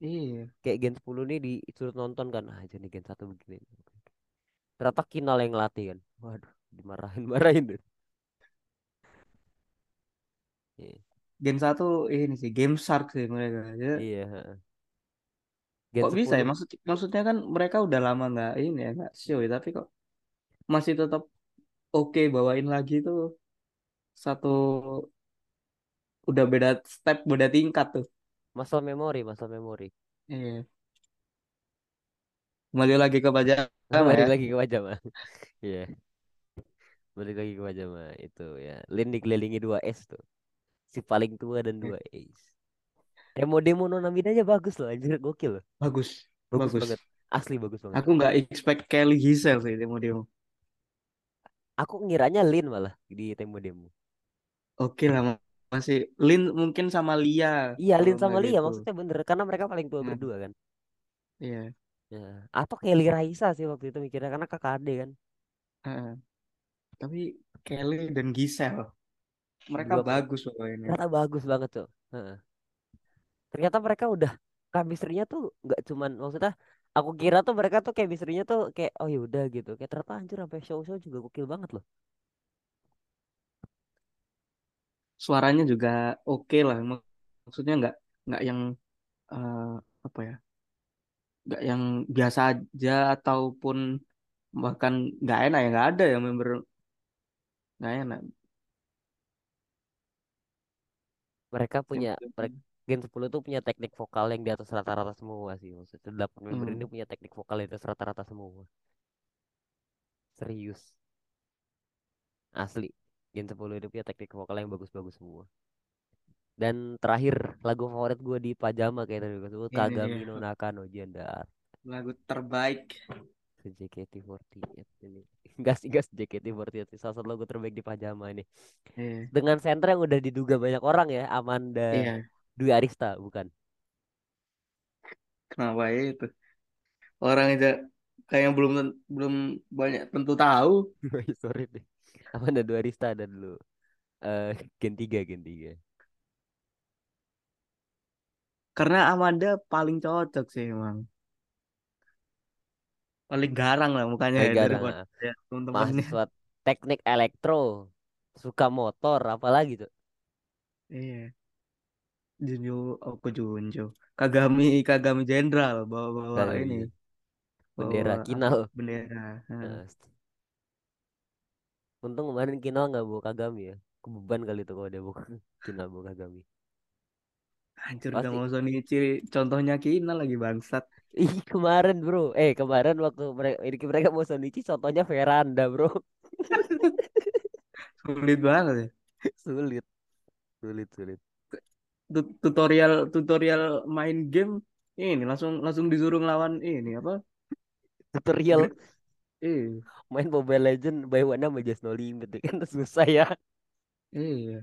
Iya. Kayak Gen 10 nih disuruh nonton kan. Ah jadi Gen satu begini. Ternyata Kinal yang ngelatih kan. Waduh, dimarahin marahin tuh. Iya, Gen 1 ini sih Game Shark sih mereka. Ya, iya. Gen kok bisa ya? 10 Maksud maksudnya kan mereka udah lama nggak ini ya nggak show ya, tapi kok masih tetap oke bawain lagi tuh satu udah beda step beda tingkat tuh. muscle memory, muscle memory. Iya. Kembali lagi ke pajama Balik ya. lagi ke wajah mah. Iya, balik lagi ke wajah mah itu ya. Lin dikelilingi dua S tuh. Si paling tua dan dua ace. Demo-demo Nonamidanya bagus loh, anjir gokil loh. Bagus, Bagus bagus. banget. Asli bagus banget. Aku nggak expect Kelly Giselle sih demo-demo. Aku ngiranya Lin malah di demo-demo. Oke lah masih Lin mungkin sama Lia Iya, Lin sama Lia gitu. maksudnya bener karena mereka paling tua Nah, berdua kan. iya. Ya. Atau Kelly Raisa sih waktu itu mikirnya karena kakak ade kan. Heeh. Tapi Kelly dan Giselle mereka Berdua bagus pokoknya. ternyata bagus banget tuh. Heeh. Ternyata mereka udah chemistry-nya tuh nggak cuman maksudnya aku kira tuh mereka tuh chemistry-nya tuh kayak oh ya udah gitu. Kayak ternyata anjir sampai show-show juga gokil banget loh. Suaranya juga oke lah. Mak- Maksudnya nggak nggak yang eh, apa ya? Nggak yang biasa aja ataupun bahkan nggak enak ya nggak ada yang member nggak enak. Mereka punya mereka, Gen 10 tuh punya teknik vokal yang di atas rata-rata semua sih. Maksudnya delapan member ini Hmm. punya teknik vokal yang di atas rata-rata semua. Serius. Asli. Gen 10 ini punya teknik vokal yang bagus-bagus semua. Dan terakhir lagu favorit gue di Pajama kayak tadi gue sebut Ini Kagami dia no Naka no Janda lagu terbaik. ke JKT48 ini. Sih guys JKT48 sih. salah satu lagu terbaik di Pajama ini. Iya. Dengan center yang udah diduga banyak orang ya Amanda Iya. Dwi Arista bukan. Kenapa itu? Orang aja kayak belum belum banyak tentu tahu Sorry deh. Apa ada dua Rista ada dulu. Eh Gen 3 Gen 3. karena Amanda paling cocok sih emang. Paling garang lah mukanya ya garang. ah. ya, teman-temannya. Mahasiswa teknik elektro. Suka motor apalagi tuh. Iya. Junjo, aku Junjo. Kagami, Kagami Jenderal bawa-bawa Kagak ini, iya. bawa Bendera apa Kinal. bendera. Nah, untung kemarin Kinal nggak bawa Kagami ya. Kebeban kali tuh kalau dia bawa Kinal bawa Kagami. Hancur gak Pasti mau Sonichi. Contohnya Kina lagi bangsat. Ih, kemarin bro. Eh, kemarin waktu mereka mereka mau Sonichi contohnya veranda, bro. Sulit banget ya. Sulit, sulit, sulit. Tu- Tutorial tutorial main game ini langsung langsung disuruh ngelawan ini apa? Tutorial Eh, main Mobile Legend by one sama Just No Limit kan susah ya. iya.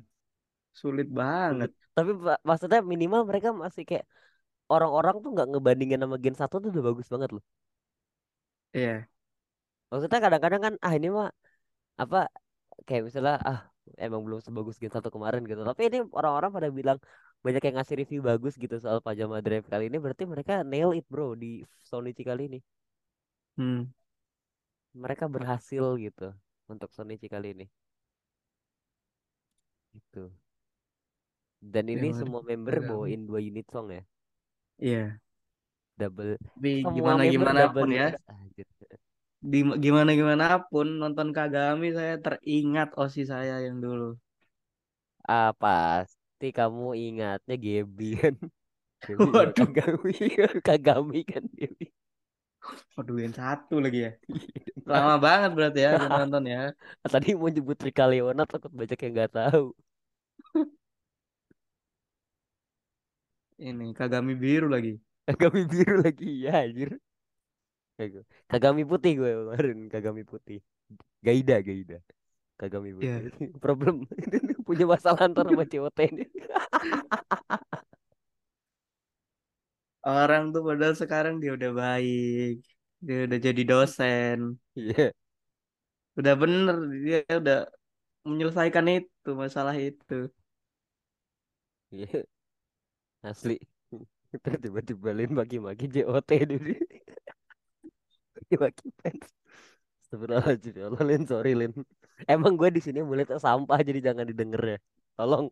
Sulit banget. Tapi maksudnya minimal mereka masih kayak orang-orang tuh nggak ngebandingin sama Gen satu tuh udah bagus banget loh. Iya. Maksudnya kadang-kadang kan ah ini mah apa kayak misalnya ah emang belum sebagus Gen satu kemarin gitu. Tapi ini orang-orang pada bilang banyak yang ngasih review bagus gitu soal Pajama Drive kali ini berarti mereka nail it bro di Sonichi kali ini. Hmm. Mereka berhasil gitu untuk Sonichi kali ini. Gitu. Dan Ya, ini waduh, semua member Kagami. bawain dua unit song ya. Iya. Double Tapi semua gimana gimana pun ya, unit. Anjir. di gimana gimana pun nonton Kagami saya teringat Osi saya yang dulu. Ah, pasti kamu ingatnya Gaby kan. Waduh, Kagami. Kagami kan Gaby. waduh yang satu lagi ya. Lama banget berarti ya nonton ya. Tadi mau nyebut Rika Leona takut banyak yang nggak tahu. Ini Kagami biru lagi. Kagami biru lagi ya anjir. Kag- Kagami putih gue kemarin, Kagami putih. Gaida, Gaida. Kagami putih. Ya, Problem punya masalah antar sama COT ini. orang tuh padahal sekarang dia udah baik. Dia udah jadi dosen. Iya, Udah bener dia udah menyelesaikan itu masalah itu. iya, asli. Terus tiba-tiba Lin maki-maki JOT dulu. Maki-maki fans. Astagfirullahaladzim, ya Allah Lin, sorry Lin. Emang gue di sini mulai sampah jadi jangan didengar ya. Tolong.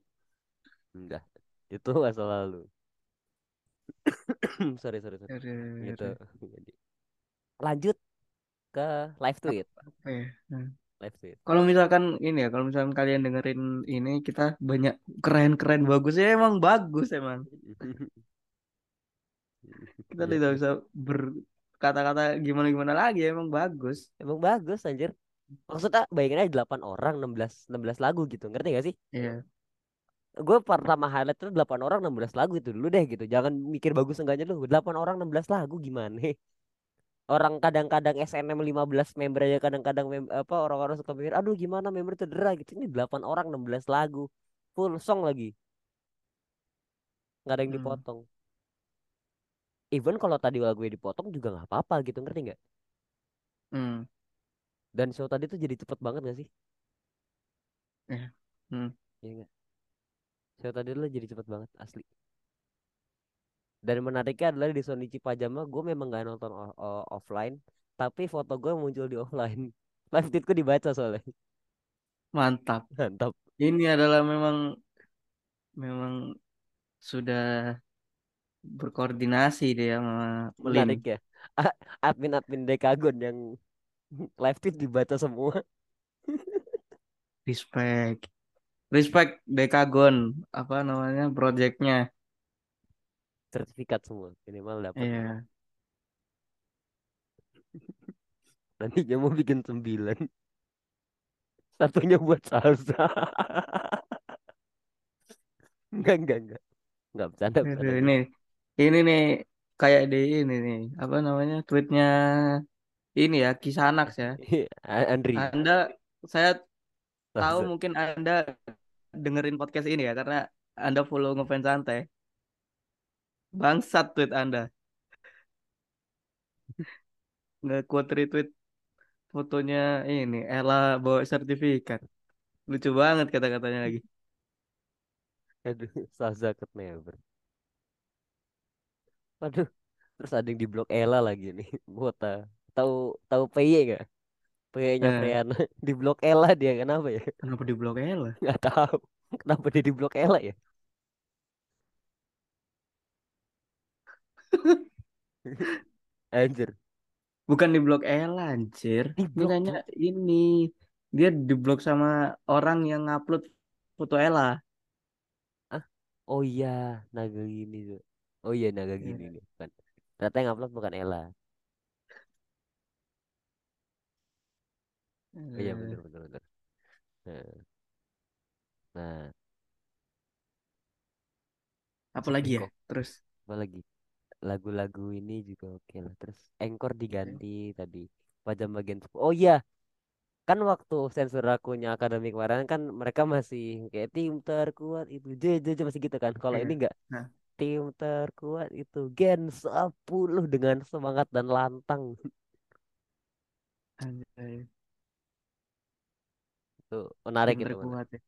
Enggak. Itu masa lalu. sorry, sorry, sorry. Aduh, Gitu. aduh. Jadi, lanjut ke live tweet. apa ya? Nah. Live tweet. Kalau misalkan ini ya, kalau misalkan kalian dengerin ini kita banyak keren-keren bagus ya emang bagus emang. Kita tidak bisa berkata-kata gimana-gimana lagi emang bagus. Emang bagus anjir. Maksudnya bayangin aja 8 orang 16 16 lagu gitu. Ngerti gak sih? Iya. Gue pertama highlight tuh 8 orang 16 lagu itu dulu deh gitu. Jangan mikir bagus enggaknya lu. 8 orang 16 lagu gimana? Orang kadang-kadang SNM 15 member aja kadang-kadang mem- apa orang-orang suka mikir aduh gimana member cedera gitu. Ini 8 orang 16 lagu. Full song lagi. Nggak ada yang Hmm. dipotong. Even kalau tadi lagunya dipotong juga nggak apa-apa gitu ngerti nggak? Hmm. Dan show tadi tuh jadi cepet banget gak sih? Ya. Hmm. Iya nggak? Show tadi lo jadi cepet banget asli. Dan menariknya adalah di Sonichi Pajama gue memang gak nonton offline, tapi foto gue muncul di offline. Live tweetku dibaca soalnya. Mantap. Mantap. Ini adalah memang memang sudah berkoordinasi dia sama Lin. Menarik ya. Admin-admin Dekagon yang live tweet dibaca semua. Respect. Respect Dekagon. Apa namanya projectnya. Sertifikat semua. Minimal dapat. Iya. Nantinya mau bikin sembilan. Satunya buat salsa. Enggak, enggak, enggak. Enggak bercanda, bercanda. ini ini nih kayak di ini nih apa namanya tweetnya ini ya Kisanax ya. A- Andri. Anda saya tahu mungkin Anda dengerin podcast ini ya karena Anda follow ngefans santai. Bangsat tweet Anda. nggak quote retweet fotonya ini Ella bawa sertifikat. Lucu banget kata-katanya lagi. Aduh, Sazaket never. Waduh, terus ada yang di blok Ella lagi nih. Buat tahu tahu PY gak? PY-nya Eh, Freana di blok Ella dia kenapa ya? kenapa di blok Ella? Nggak tahu. Kenapa dia di blok Ella ya? Anjir, Bukan di blok Ella, anjir. di Ini blok Cuk. ini dia di blok sama orang yang ngupload foto Ella. Ah, oh iya, naga gini tuh. Oh iya, naga gini Ya. nih. Bukan. Ternyata yang upload bukan Ella. Iya, Eh, bener bener bener. Nah, nah, apa lagi ya? Terus Apa lagi? Lagu-lagu ini juga oke lah. Terus Anchor eh, diganti tadi. Pajam bagian 10. Oh iya, kan waktu sensor akunya akademik kemarin kan mereka masih kayak tim terkuat itu J J J masih gitu kan. Kalau ini iya. enggak Nah, tim terkuat itu Gen 10 dengan semangat dan lantang. anjay. Itu menarik Tim itu menarik. terkuat ya.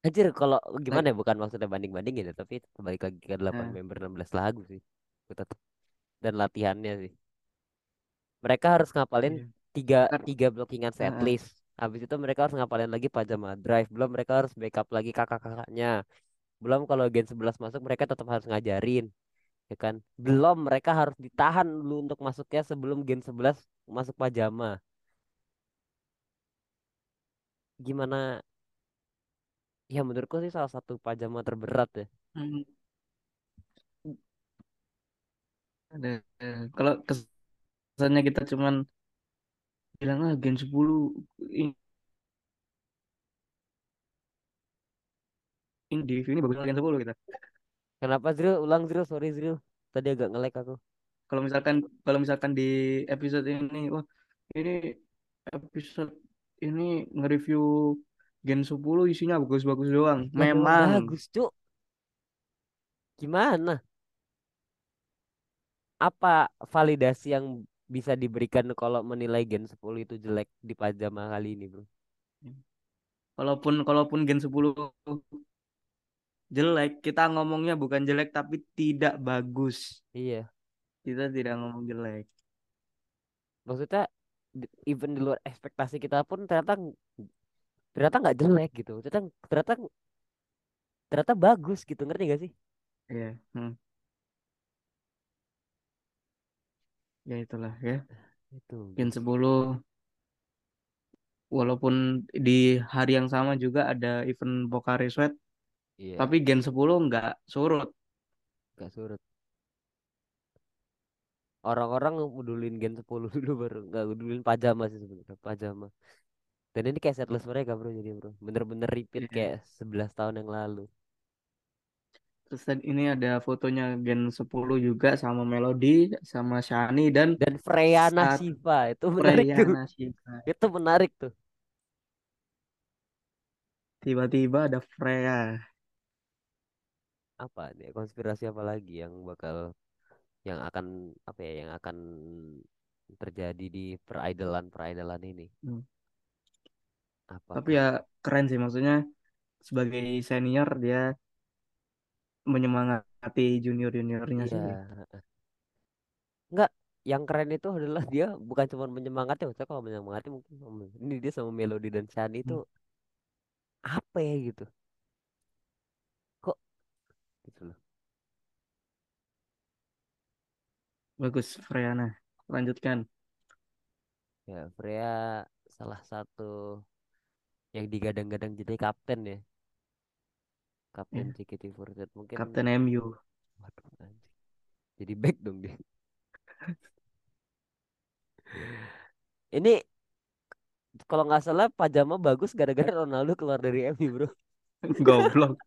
Anjir kalau gimana ya bukan maksudnya banding-bandingin ya tapi balik lagi ke 8 nah, member 16 lagu sih. Tetap dan latihannya sih. Mereka harus ngapalin iya. tiga tiga blockingan eh, eh. setlist. Habis itu mereka harus ngapalin lagi pajama drive. Belum mereka harus backup lagi kakak-kakaknya. Belum kalau Gen 11 masuk mereka tetap harus ngajarin, ya kan? Belum mereka harus ditahan dulu untuk masuknya sebelum Gen 11 masuk pajama. Gimana? Ya menurutku sih salah satu pajama terberat ya. Hmm, ada. Kalau kesannya kita cuman bilang ah Gen 10 ini, ini di ini bagus Gen 10 gitu. Kenapa Zril? Ulang Zril, sorry Zril. Tadi agak nge-lag aku. Kalau misalkan kalau misalkan di episode ini wah ini episode ini nge-review Gen 10 isinya bagus-bagus doang. Memang bagus, Cuk. Gimana? Apa validasi yang bisa diberikan kalau menilai Gen 10 itu jelek di pajama kali ini, Bro? Walaupun kalaupun Gen 10 jelek, kita ngomongnya bukan jelek tapi tidak bagus. Iya. Kita tidak ngomong jelek. Maksudnya even di luar ekspektasi kita pun ternyata ternyata nggak jelek gitu. Ternyata ternyata ternyata bagus gitu. Ngerti gak sih? Iya. Hmm. Ya itulah ya. Itu, Gen Bro. 10 walaupun di hari yang sama juga ada event Pocari Sweat, Iya, tapi Gen 10 nggak surut. gak surut. Orang-orang ngedulin Gen 10 dulu baru nggak ngedulin pajama sih sebenarnya, pajama. Dan ini kayak setlist mereka, Bro, jadi, Bro. Bener-bener repeat Iya. kayak 11 tahun yang lalu. Terus ini ada fotonya Gen 10 juga sama Melody, sama Shani dan Dan Freya saat Nasifa itu menarik Freya tuh. Nashita. Itu menarik tuh. Tiba-tiba ada Freya. Apa nih konspirasi apa lagi yang bakal yang akan apa ya yang akan terjadi di peridolan peridolan ini? Hmm. Tapi Apakah ya keren sih maksudnya sebagai senior dia menyemangati junior-juniornya iya sih. enggak yang keren itu adalah dia bukan cuma menyemangati maksudnya kalau menyemangati mungkin ini dia sama Melody dan Shani itu Hmm. apa ya gitu kok gitu loh Bagus Freya. Nah, lanjutkan. ya Freya salah satu yang digadang-gadang jadi kapten ya kapten Ya, JKT48 mungkin Kapten MU. waduh anjing jadi back dong dia ini kalau nggak salah pajama bagus gara-gara Ronaldo keluar dari MU bro Goblok.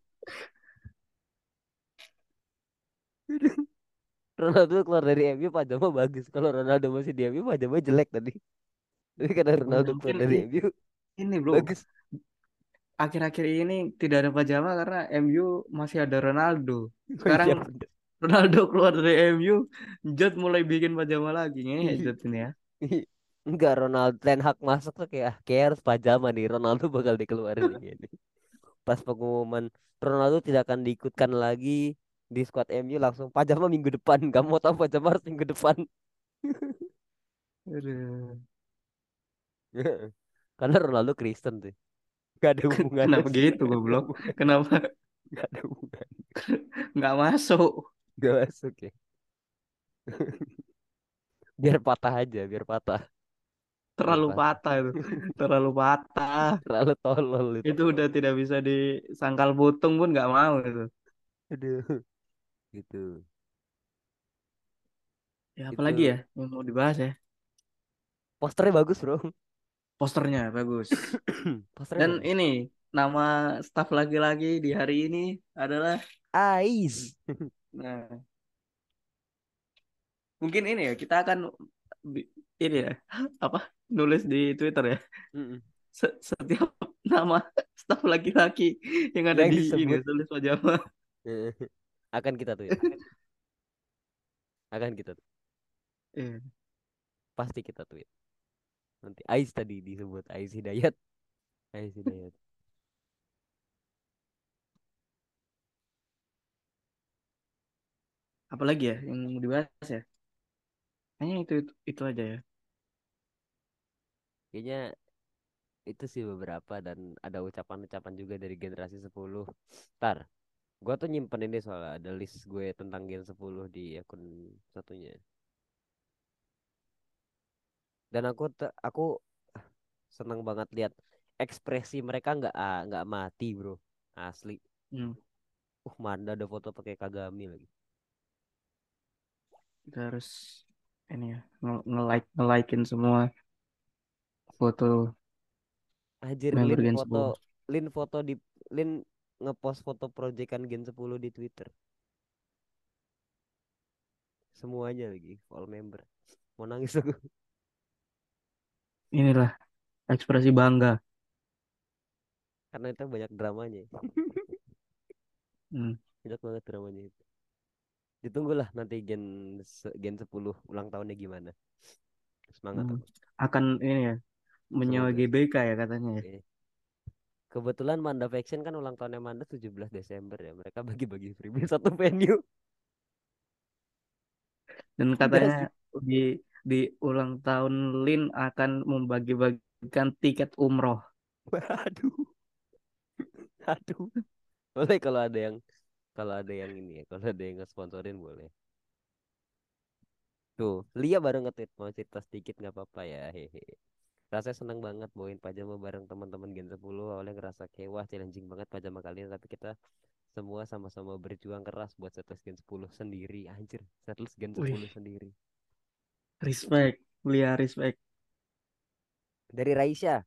Ronaldo keluar dari MU pajama bagus kalau Ronaldo masih di MU pajama jelek tadi tapi karena Oh, Ronaldo keluar mungkin dari i- MU ini bro. bagus Akhir-akhir ini tidak ada pajama karena MU masih ada Ronaldo. oh Sekarang iya bener Ronaldo keluar dari MU, Jot mulai bikin pajama lagi ngehe Jot ini ya. Enggak Ronaldo Ten Hag masuk tuh kayak "Ah, kayak harus pajama nih Ronaldo bakal dikeluarin nih ini. Pas pengumuman Ronaldo tidak akan diikutkan lagi di squad MU langsung pajama minggu depan. Gak mau tahu pajama harus minggu depan. Karena Ronaldo Kristen tuh. Gak ada hubungannya Kenapa gitu Gak goblok? hubungan. Kenapa Gak ada hubungan. nggak masuk? Gak masuk ya. Biar patah aja, biar patah. Biar Terlalu patah. patah itu. Terlalu patah. Terlalu tolol itu. Itu udah tidak bisa disangkal putung pun nggak mau itu. Aduh. Gitu. Ya apalagi ya Itu yang mau dibahas ya? posternya bagus, Bro. Posternya bagus. Posternya Dan bagus. ini nama staf laki-laki di hari ini adalah Ais. nah mungkin ini ya kita akan ini ya apa nulis di Twitter ya. Se- setiap nama staf laki-laki yang ada Yang di ini disebut tulis pajama. Akan kita tweet. Akan kita tweet. Iya. Pasti kita tweet. Nanti Ais tadi disebut Ais Hidayat. Ais Hidayat. Apalagi ya yang mau dibahas ya? Kayaknya itu itu, itu aja ya. Kayaknya itu sih beberapa dan ada ucapan-ucapan juga dari generasi 10. Ntar, gua tuh nyimpen ini soalnya ada list gue tentang Gen 10 di akun satunya. Dan aku aku senang banget lihat ekspresi mereka nggak ah, nggak mati, Bro. Asli. Hmm. Uh, mana ada foto pakai Kagami lagi. Kita harus ini ya nge- nge-like nge-likein semua foto Anjir, member Lin foto 10. Lin foto di Lin ngepost foto proyekan Gen 10 di Twitter. Semuanya lagi all member. Mau nangis aku. Inilah ekspresi bangga. Karena itu banyak dramanya. Hmm. Banyak banget dramanya itu. Ditunggulah nanti Gen Gen 10 ulang tahunnya gimana. Semangat Hmm. aku. Akan ini ya menyewa Semoga. GBK ya katanya ya. Oke. Kebetulan Manda Faction kan ulang tahunnya Manda 17 Desember ya. Mereka bagi-bagi freebie satu venue. Dan Enggak katanya di di ulang tahun Lin akan membagi-bagikan tiket umroh. Aduh. Aduh. Boleh kalau ada yang kalau ada yang ini ya, kalau ada yang ngesponsorin boleh. Tuh, Lia baru nge-tweet mau cerita sedikit nggak apa-apa ya. Hehe. Rasanya senang banget bawain pajama bareng teman-teman Gen 10. Awalnya ngerasa kayak wah challenging banget pajama kalian tapi kita semua sama-sama berjuang keras buat setlist Gen 10 sendiri. Anjir, setlist Gen 10 Wih, sendiri. respect, Lia respect. Dari Raisya,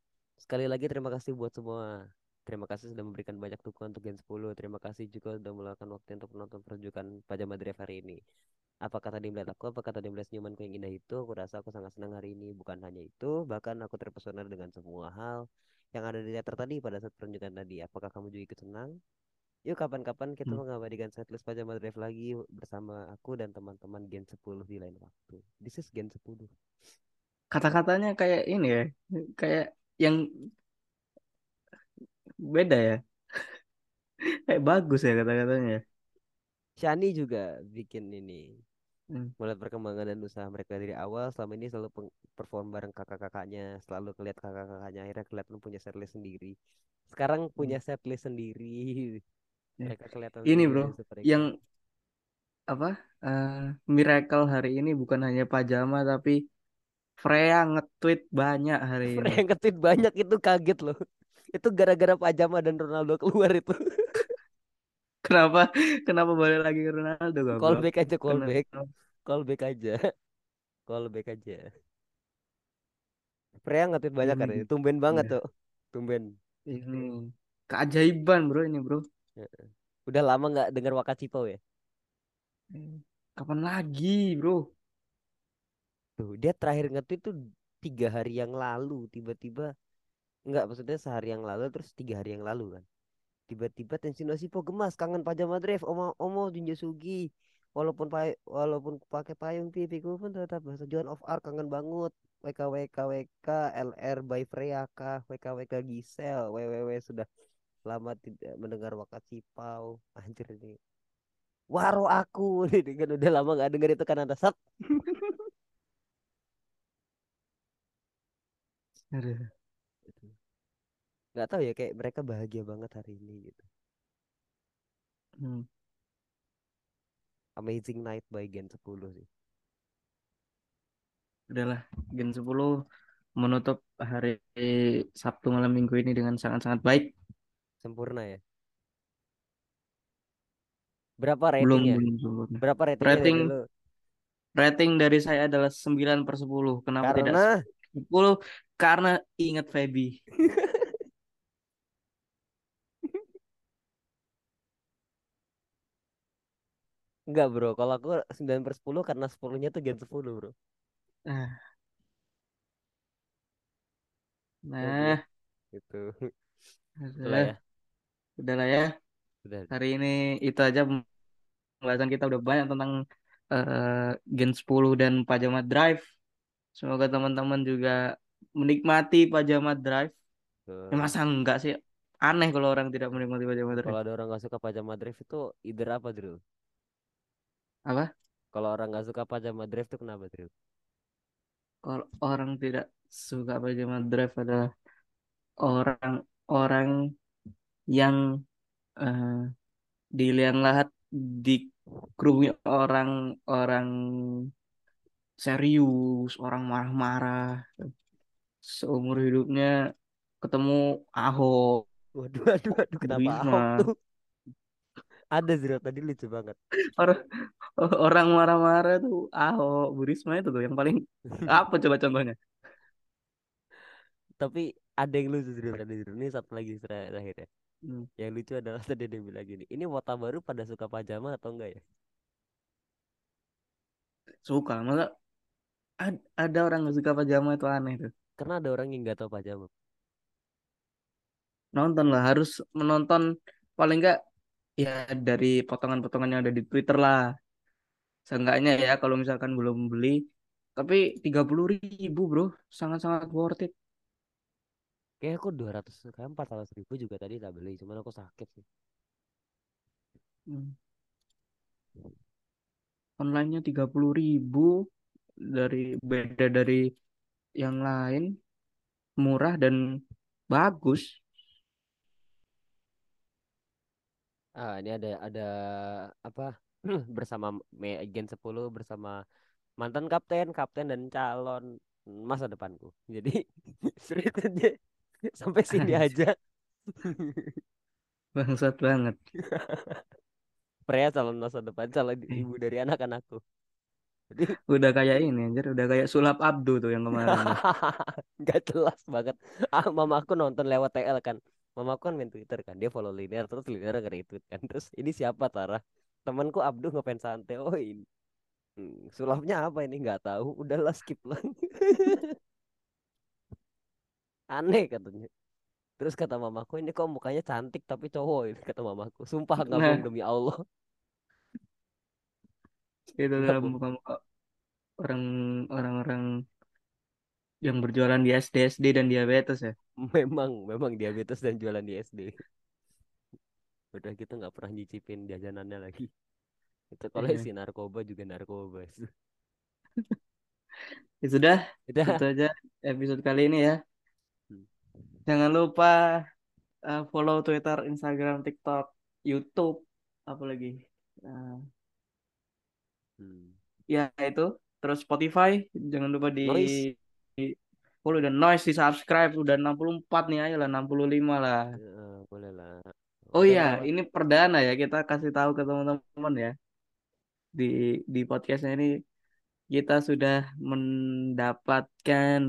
sekali lagi terima kasih buat semua. Terima kasih sudah memberikan banyak dukungan untuk Gen 10. Terima kasih juga sudah meluangkan waktu untuk menonton pertunjukan Pajama Drive hari ini. Apakah tadi melihat aku, apakah tadi melihat senyumanku yang indah itu? Aku rasa aku sangat senang hari ini. Bukan hanya itu, bahkan aku terpesona dengan semua hal yang ada di teater tadi pada saat pertunjukan tadi. Apakah kamu juga ikut senang? Yuk kapan-kapan kita Hmm. mengabadikan setlist Pajama Drive lagi bersama aku dan teman-teman Gen 10 di lain waktu. This is Gen 10. Kata-katanya kayak ini ya, kayak yang beda ya. Kayak bagus ya kata-katanya. ya. Shani juga bikin ini Hmm. melihat perkembangan dan usaha mereka dari awal selama ini selalu perform bareng kakak-kakaknya selalu kelihat kakak-kakaknya akhirnya kelihatan punya setlist sendiri sekarang Hmm. punya setlist sendiri Ya. mereka kelihatan Ini bro, yang apa? eh, miracle hari ini bukan hanya pajama tapi Freya nge-tweet banyak hari ini. yang nge-tweet banyak itu kaget loh itu gara-gara pajama dan Ronaldo keluar itu Kenapa? Kenapa balik lagi ke Ronaldo goblok? callback aja callback. Kenapa? callback aja. Callback aja. Freya nge-tweet banyak kan ini. Tumben banget ya, tuh. Tumben. Ini keajaiban bro ini bro. udah lama nggak dengar Waka Cipau ya? Eh, Kapan lagi bro? Tuh, dia terakhir nge-tweet tuh tiga hari yang lalu. Tiba-tiba nggak maksudnya sehari yang lalu terus tiga hari yang lalu kan tiba-tiba Tenshin Osipo gemas kangen pajama drive Omo Omo Junjo Sugi. Walaupun pay walaupun pakai payung pipiku pun tetap bahasa Joan of Arc kangen banget. WK WK WK LR by Freya kah? WK WK Gisel WWW sudah lama tidak mendengar Waka Cipau. Anjir ini. Waro aku. Ini kan udah lama nggak denger itu kan ada sat Aduh. Nggak tahu ya kayak mereka bahagia banget hari ini gitu Hmm. Amazing Night by Gen 10 sih Udahlah, Gen 10 menutup hari Sabtu malam minggu ini dengan sangat-sangat baik. sempurna ya berapa Belum, ratingnya belum sempurna. berapa ratingnya dari Rating lu rating dari saya adalah 9 per 10. Kenapa tidak karena 10? Karena ingat Feby. Enggak bro, kalau aku 9 per 10 karena 10-nya tuh Gen 10 bro. Nah, Jadi nah, itu. Itulah udah, ya. udahlah ya. Sudah. Hari ini itu aja pembahasan kita udah banyak tentang eh, Gen 10 dan Pajama Drive. Semoga teman-teman juga menikmati Pajama Drive. Ya, masa enggak sih? Aneh kalau orang tidak menikmati Pajama Kalau Drive. ada orang nggak suka pajama drive itu either apa Drew? Apa? Kalau orang nggak suka pajama drive itu kenapa Drew? Kalau orang tidak suka Pajama Drive adalah orang-orang yang eh, di liang lahat dikerumuni orang-orang serius, orang marah-marah. Seumur hidupnya ketemu Ahok, Waduh, aduh, aduh, Bu kenapa Risma. Ahok tuh? Ada Drew tadi lucu banget. Orang, orang marah-marah tuh Ahok, Bu Risma itu tuh yang paling apa coba contohnya? Tapi ada yang lucu Drew tadi. Ini satu lagi terakhir ya. Hmm, Yang lucu adalah tadi dia bilang gini. Ini wota baru pada suka pajama atau enggak ya? suka, masa ad- ada orang nggak suka pajama itu aneh tuh. Karena ada orang yang nggak tahu pajama. Nonton lah, harus menonton paling nggak ya dari potongan-potongan yang ada di Twitter lah. Seenggaknya ya kalau misalkan belum beli, tapi tiga puluh ribu bro, sangat-sangat worth it. Kayak aku 200 kayak 400 ribu juga tadi tak beli. Cuman aku sakit sih. Hmm. Online-nya tiga puluh ribu dari beda dari yang lain, murah dan bagus. Ah, ini ada ada apa? bersama Gen 10 bersama mantan kapten, kapten dan calon masa depanku. Jadi street aja sampai sini aja. bangsat banget. Prea calon masa depan, calon ibu dari anak-anakku. Jadi udah kayak ini anjir, udah kayak sulap Abdu tuh yang kemarin nggak jelas banget. Ah, mama aku nonton lewat TL kan. Mama aku kan main Twitter kan, dia follow Liner terus Liner nge-retweet kan. Terus ini siapa Tara? Temanku Abduh ngefans Sante. Oh ini. Hmm, sulapnya apa ini nggak tahu. Udahlah skip lah. Aneh katanya. Terus kata mamaku ini kok mukanya cantik tapi cowok ini kata mamaku. Sumpah nggak Nah, demi Allah. itu Nggak dalam muka-muka orang orang-orang yang berjualan di SD SD dan diabetes ya. Memang memang diabetes dan jualan di SD. Udah gitu nggak pernah nyicipin jajanannya lagi. Itu kalau Iya. isi narkoba juga narkoba. Ya sudah, itu Udah. aja episode kali ini ya. Hmm. Jangan lupa uh, follow Twitter, Instagram, TikTok, YouTube, apa lagi? Uh, Hmm. ya itu. Terus Spotify, jangan lupa di, Noise. Dan noise di subscribe udah 64 nih ayo lah 65 lah. Ya, boleh lah. Oh iya, ini perdana ya kita kasih tahu ke teman-teman ya di di podcastnya ini kita sudah mendapatkan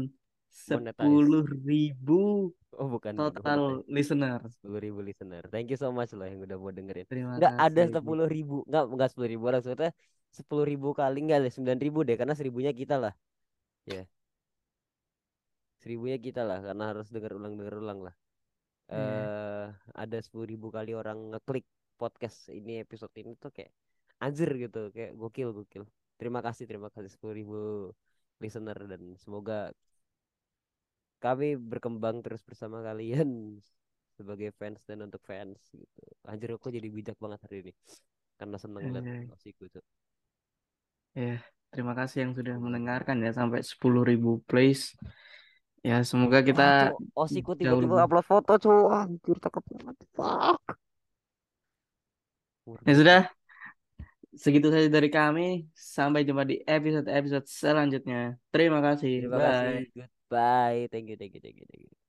Monetize. 10.000 Oh bukan total monetize. listener. Sepuluh ribu listener. Thank you so much loh yang udah mau dengerin. Terima Nggak ada kasih. sepuluh ribu. Nggak nggak sepuluh ribu lah. Maksudnya sepuluh ribu kali nggak ada sembilan ribu deh. Karena seribunya kita lah. Ya seribunya kita lah. Karena harus denger ulang denger ulang lah. Iya. eh ada sepuluh ribu kali orang ngeklik podcast ini episode ini tuh kayak anjir gitu kayak gokil gokil terima kasih terima kasih sepuluh ribu listener dan semoga kami berkembang terus bersama kalian sebagai fans dan untuk fans gitu anjir aku jadi bijak banget hari ini karena seneng liat Eh, osiku tuh ya, terima kasih yang sudah Hmm. mendengarkan ya sampai sepuluh ribu plays. Ya, semoga kita wah osiku jauh tiba-tiba upload foto cuy anjir cakep banget fuck Ya sudah, segitu saja dari kami. Sampai jumpa di episode-episode selanjutnya. Terima kasih. terima kasih Bye. goodbye thank you thank you thank you thank you